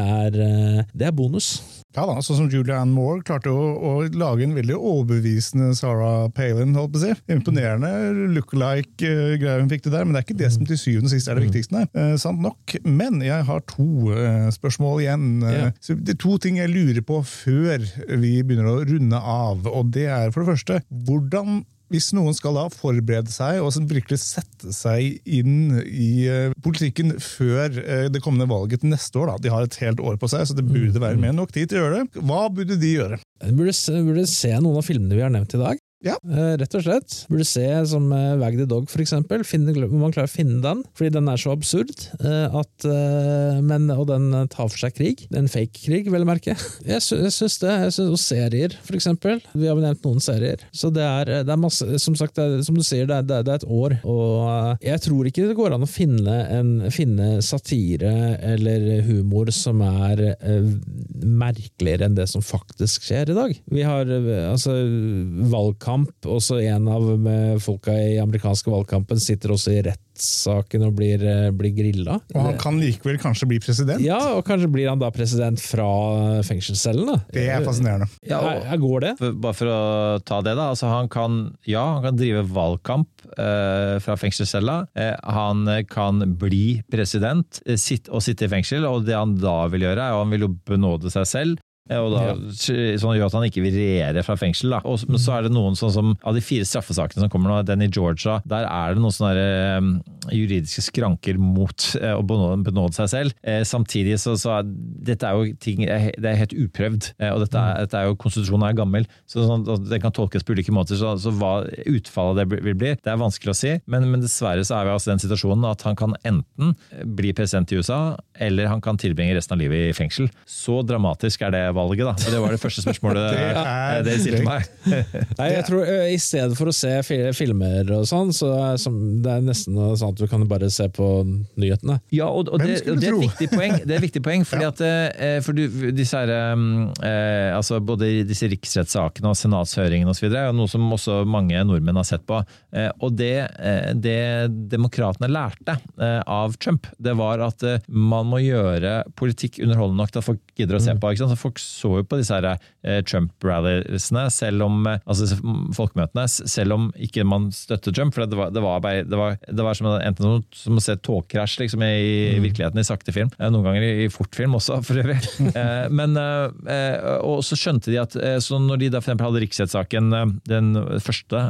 det er bonus. Ja da, sånn som Julianne Moore klarte å, å lage en veldig overbevisende Sarah Palin. holdt på å si. Imponerende look-alike-greier hun fikk til der, men det er ikke det som til syvende og sist er det viktigste. nei. Eh, sant nok. Men jeg har to eh, spørsmål igjen. Yeah. Så det er to ting jeg lurer på før vi begynner å runde av. og det er for det første, hvordan hvis noen skal da forberede seg og virkelig sette seg inn i eh, politikken før eh, det kommende valget neste år, da. de har et helt år på seg, så det burde være mer enn nok tid til å gjøre det. Hva burde de gjøre? De burde, burde se noen av filmene vi har nevnt i dag. Ja. Eh, rett og slett. Burde se som uh, Wag the Dog, for eksempel. Finne, hvor man klarer å finne den, fordi den er så absurd. eh, at, eh, men, og den eh, tar for seg krig. En fake krig, vel å merke. (laughs) Jeg, sy syns det. Jeg synes, og serier, for eksempel. Vi har nevnt noen serier. Så det er, det er masse Som sagt, er, som du sier, det er, det er, et år. Og eh, jeg tror ikke det går an å finne, en, finne satire eller humor som er eh, merkeligere enn det som faktisk skjer i dag. Vi har eh, altså valgkamp, også en av eh, folka i amerikanske valgkampen sitter også i rettssaken og blir, eh, blir grilla. Og han kan likevel kanskje bli president? Ja, og kanskje blir han da president fra fengselscellen, da. Det er fascinerende. Ja, og- Her- her går det? Bare for å ta det, da. Altså, han kan, ja, han kan drive valgkamp eh, fra fengselscella. Eh, han kan bli president eh, sitt, og sitte i fengsel, og det han da vil gjøre, er jo han vil jo benåde seg selv. Eh, Og da. Sånn gjør at han ikke vil regjere fra fengsel. Da. Og, men så er det noen sånn som Av de fire straffesakene som kommer nå, den i Georgia, der er det noen sånne eh, juridiske skranker mot uh, å benåde, seg selv. Uh, samtidig så, så er dette er jo ting Det er helt uprøvd. uh, og dette er, dette er jo Konstitusjonen er gammel, så sånn, den det kan tolkes på ulike måter. Så, så hva utfallet av det vil bli, det er vanskelig å si. Men, men dessverre så er vi altså i den situasjonen at han kan enten bli president i USA, eller han kan tilbringe resten av livet i fengsel. Så dramatisk er det valget, da. Så det var det første spørsmålet (laughs) Det eh, dere stilte meg. Nei, jeg tror eh, I stedet for å se filmer og sånn, så er det er nesten sånn at du kan bare se på nyhetene. Ja, og, og, det, og det er et viktig poeng. Det er et viktig poeng fordi at eh, for du, disse her, eh, altså Både disse riksrettssakene og senatshøringene osv. er noe som også mange nordmenn har sett på. Eh, og det, det demokratene lærte av Trump, det var at man må gjøre politikk underholdende nok til at folk gidder å se på. Ikke sant? Så folk så jo på disse her, eh, Trump-ralliesene, selv om eh, altså folkemøtene, selv om ikke man støtter Trump. for det var, det var, det var, det var som, enten som, som å se togkrasj liksom, i, i virkeligheten i sakte film. Eh, Noen ganger i, i fortfilm også, for øvrig. (laughs) Men, og så skjønte de at så når de da for eksempel hadde riksrettssaken, den første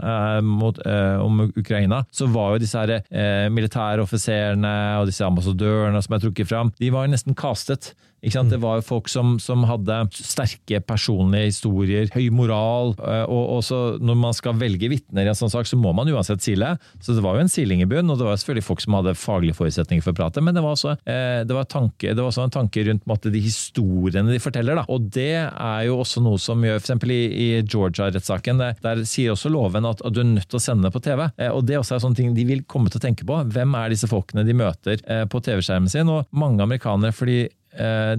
mot, om Ukraina, så var jo disse her, eh, militæroffiserene og disse ambassadørene som er trukket fram, de var jo nesten castet. Ikke sant? Det var jo folk som, som hadde sterke personlige historier, høy moral. Og, Og også når man skal velge vitner i en sånn sak, så må man uansett sile. Så det var jo en siling i bunnen, og det var selvfølgelig folk som hadde faglige forutsetninger for å prate. Men det var også, eh, det var tanke, det var også en tanke rundt måtte, de historiene de forteller. Da. Og det er jo også noe som gjør f.eks. i, i Georgia-rettssaken. Der sier også loven at, at du er nødt til å sende på TV. Eh, Og det også er sånne ting de vil komme til å tenke på. Hvem er disse folkene de møter eh, på TV-skjermen sin? Og mange amerikanere, fordi Eh,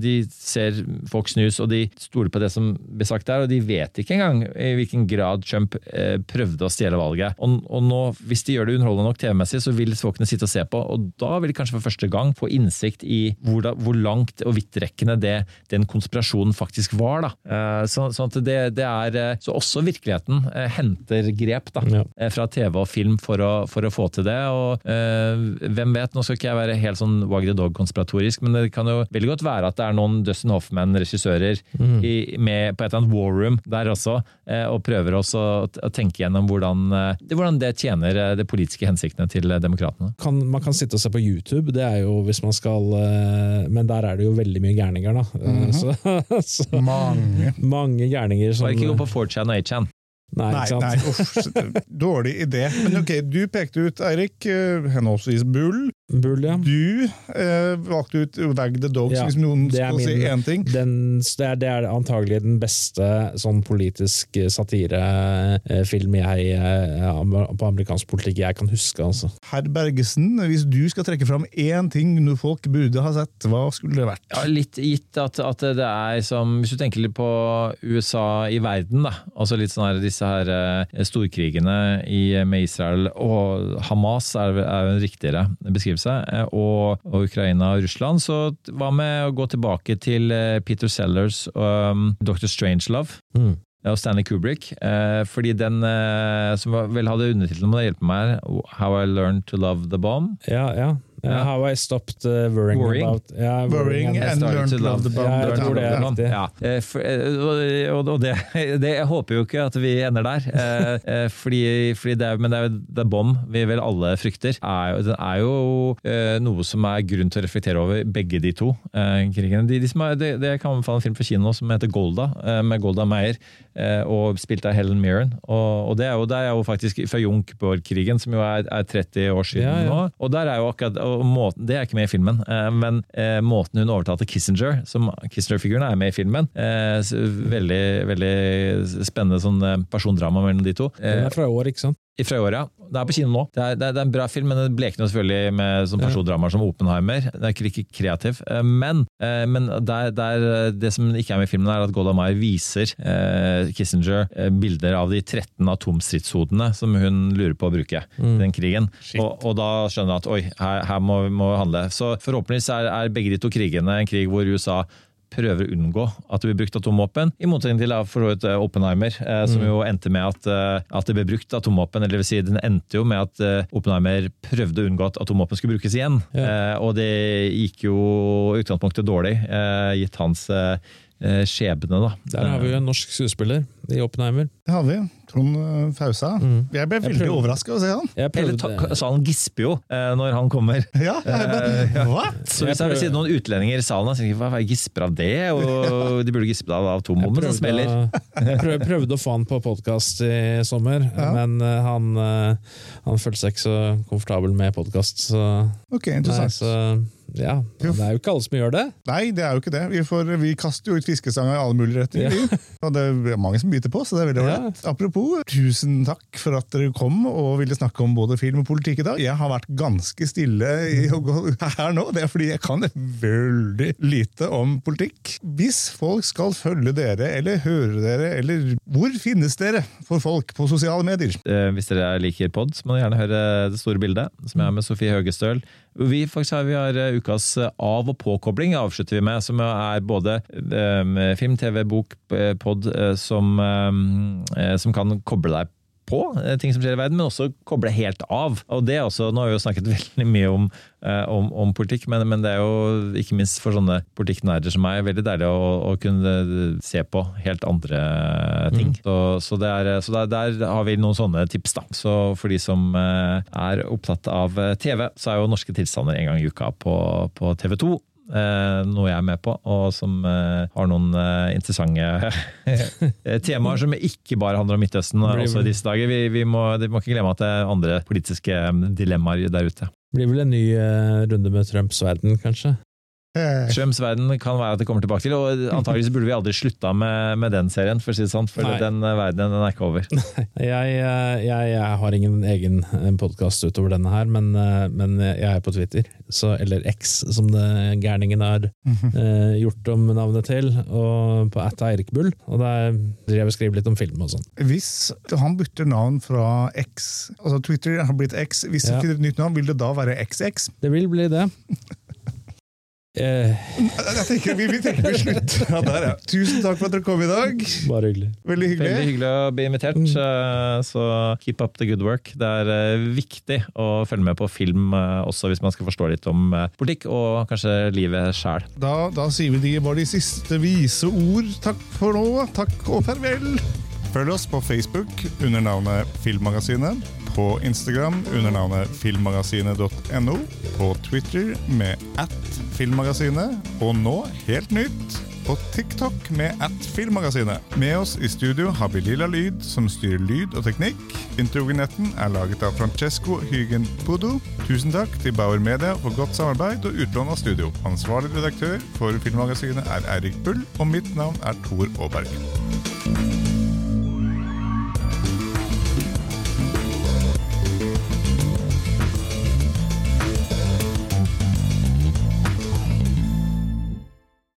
De ser Fox News og de stoler på det som blir sagt der, og de vet ikke engang i hvilken grad Trump eh, prøvde å stjele valget. Og, og nå, Hvis de gjør det underholdende nok TV-messig, så vil folkene sitte og se på, og da vil de kanskje for første gang få innsikt i hvor, da, hvor langt og vidtrekkende det, den konspirasjonen faktisk var. da. Eh, Så, sånn at det, det er, eh, så også virkeligheten eh, henter grep da, Ja. eh, fra TV og film for å, for å få til det. og eh, Hvem vet, nå skal ikke jeg være helt sånn Wag the Dog-konspiratorisk, men det kan jo veldig godt være at det er noen Dustin Hoffman-regissører Mm. med på et eller annet war room der også, eh, og prøver også å, å tenke gjennom hvordan, eh, det- hvordan det tjener eh, de politiske hensiktene til demokratene. Kan, man kan sitte og se på YouTube, det er jo hvis man skal eh, Men der er det jo veldig mye gærninger, da. Eh, så, (laughs) så Mange. mange gærninger som Bare ikke gå på 4chan og 8chan. Nei, Nei, nei, uff, dårlig idé. Men ok, du pekte ut, Eirik, henholdsvis Bull. Bull, ja. Du eh, valgte ut Wag the Dogs, Ja, hvis noen skal si én ting. Den, det, er, det er antagelig den beste sånn politisk satirefilm jeg eh, på amerikansk politikk jeg kan huske. altså. Herr Bergesen, hvis du skal trekke fram én ting noe folk burde ha sett, hva skulle det vært? Ja, litt gitt at, at det er som Hvis du tenker litt på USA i verden, da. Altså litt sånn her, disse her eh, storkrigene i, med Israel og Hamas er, er jo en riktigere beskrivelse. Eh, Og, og Ukraina og Russland. Så hva med å gå tilbake til eh, Peter Sellers og um, Dr. Strangelove? Mm. og Stanley Kubrick. Eh, fordi den eh, som vel hadde undertittelen, må det hjelpe meg her, How I Learned to Love the Bomb. Ja, ja. Ja. How I stopped uh, worrying, Worrying. about yeah, Worrying and- and learned to to love the bomb. Ja, jeg tror det er riktig. Ja, eh, eh, og, og det, (laughs) det, jeg håper jo ikke at vi ender der. eh, Fordi, fordi det er, men det er jo The Bomb vi vel alle frykter. Er, den er jo noe som er grunn til å reflektere over, begge de to krigene. De, de som er, det, det kan anbefale en film for kino som heter Golda, med Golda Meir, eh, og spilt av Helen Mirren. Og, og det, er jo, det er jo faktisk fra Junkborg-krigen, som jo er, er 30 år siden Ja, ja. nå. Og der er jo akkurat, og måten, Det er ikke med i filmen, eh, men eh, måten hun overtalte Kissinger, som Kissinger-figuren er med i filmen eh, Veldig, veldig spennende sånn persondrama mellom de to. Den er fra i år, ikke sant? Fra i år, ja. Det er på kino nå. Det er, det er, en bra film, men det blekner selvfølgelig med sånn persondramaer som Oppenheimer. Det er ikke like kreativ. Eh, Men, eh, men der, der, det som ikke er med i filmen, er at Golda Meir viser eh, Kissinger eh, bilder av de 13 atomstridshodene som hun lurer på å bruke i den krigen. Og, og da skjønner hun at oi, her, her må vi handle. Så forhåpentligvis er, er begge de to krigene en krig hvor USA prøver å unngå at det blir brukt atomvåpen, i motsetning til for eh, Oppenheimer, eh, som jo endte med at, eh, at det ble brukt atomvåpen. Eller det vil si, den endte jo med at eh, Oppenheimer prøvde å unngå at atomvåpen skulle brukes igjen. Eh, og det gikk jo i utgangspunktet dårlig, eh, gitt hans skjebne, da. Der har vi jo en norsk skuespiller i Oppenheimer. Det har vi. Trond Fausa. Fausa. Jeg ble veldig overraska overraska å se han. Jeg Hele salen gisper jo eh, når han kommer. (laughs) Ja, jeg bare, What? Så hvis Jeg det er noen utlendinger i salen, så tenker jeg hva hva gisper av det? Og (laughs) de burde gispe av jeg atombomben som smeller. jeg prøvde, å få han på podkast i sommer, Ja. men eh, han, eh, han følte seg ikke så komfortabel med podkast. Så, Ok, nei, interessant. så ja, det er jo ikke alle som gjør det. Nei, det er jo ikke det. Vi, får, vi kaster jo ut fiskestanger i alle mulige retninger. Ja. Og det er mange som biter på, så det er veldig Ja. Apropos, tusen takk for at dere kom og ville snakke om både film og politikk i dag. Jeg har vært ganske stille i å gå her nå, det er fordi jeg kan veldig lite om politikk. Hvis folk skal følge dere, eller høre dere, eller hvor finnes dere for folk på sosiale medier? Eh, Hvis dere liker pod, så må dere gjerne høre Det store bildet, som jeg har med Sofie Høgestøl. Vi faktisk har, vi har eh, ukas eh, av- og påkobling, avslutter vi med, som er både eh, film, TV, bok, eh, pod, som, som kan koble deg på eh, ting som skjer i verden, men også koble helt av. Og det er også, Nå har vi jo snakket (laughs) veldig mye om, eh, om, om politikk, men, men det er jo ikke minst for sånne politikknerder som meg veldig deilig å, å kunne se på helt andre ting. Så, så, det er, så der, der har vi noen sånne tips. da. Så for de som eh, er opptatt av eh, TV, så er jo Norske tilstander en gang i uka på, på TV 2. Eh, noe jeg er med på, og som eh, har noen eh, interessante (laughs) temaer som ikke bare handler om Midtøsten også i disse dager. Vi, vi, må, vi må ikke glemme at det er andre politiske dilemmaer der ute. Det Blir vel en ny runde med Trumps verden, kanskje? Eh, Trumps verden kan være at det kommer tilbake til, og antageligvis burde vi aldri slutta med, med den serien, for å si det sånn, for Nei. den verden verdenen den er ikke over. (laughs) Jeg, eh, jeg, jeg har ingen egen podkast utover denne her, men, eh, men jeg er på Twitter. Så, eller X, som det gærningen har eh, gjort om navnet til. Og på at Eirik Bull. Og der driver jeg og skriver litt om film og sånn. Hvis han bytter navn fra X, altså Twitter har blitt X, hvis Ja. det ikke er et nytt navn, vil det da være XX? Det vil bli det. (laughs) Eh, Jeg tenker Vi, vi tenker vi slutter (laughs) ja, der, ja. Tusen takk for at dere kom i dag. bare hyggelig. Veldig hyggelig. Veldig hyggelig å bli invitert, Mm. så keep up the good work. Det er eh, viktig å følge med på film eh, også hvis man skal forstå litt om eh, politikk og kanskje livet sjæl. Da, da sier vi de bare de siste vise ord. Takk for nå. Takk og farvel. Følg oss på Facebook under navnet Filmmagasinet. På Instagram under navnet filmmagasinet.no. På Twitter med at filmmagasinet. Og nå, helt nytt, på TikTok med at filmmagasinet. Med oss i studio har vi Lilla Lyd, som styrer lyd og teknikk. Introvignetten er laget av Francesco Hygen Pudo. Tusen takk til Bauer Media for godt samarbeid og utlån av studio. Ansvarlig redaktør for Filmmagasinet er Eirik Bull, og mitt navn er Tor Aaberg.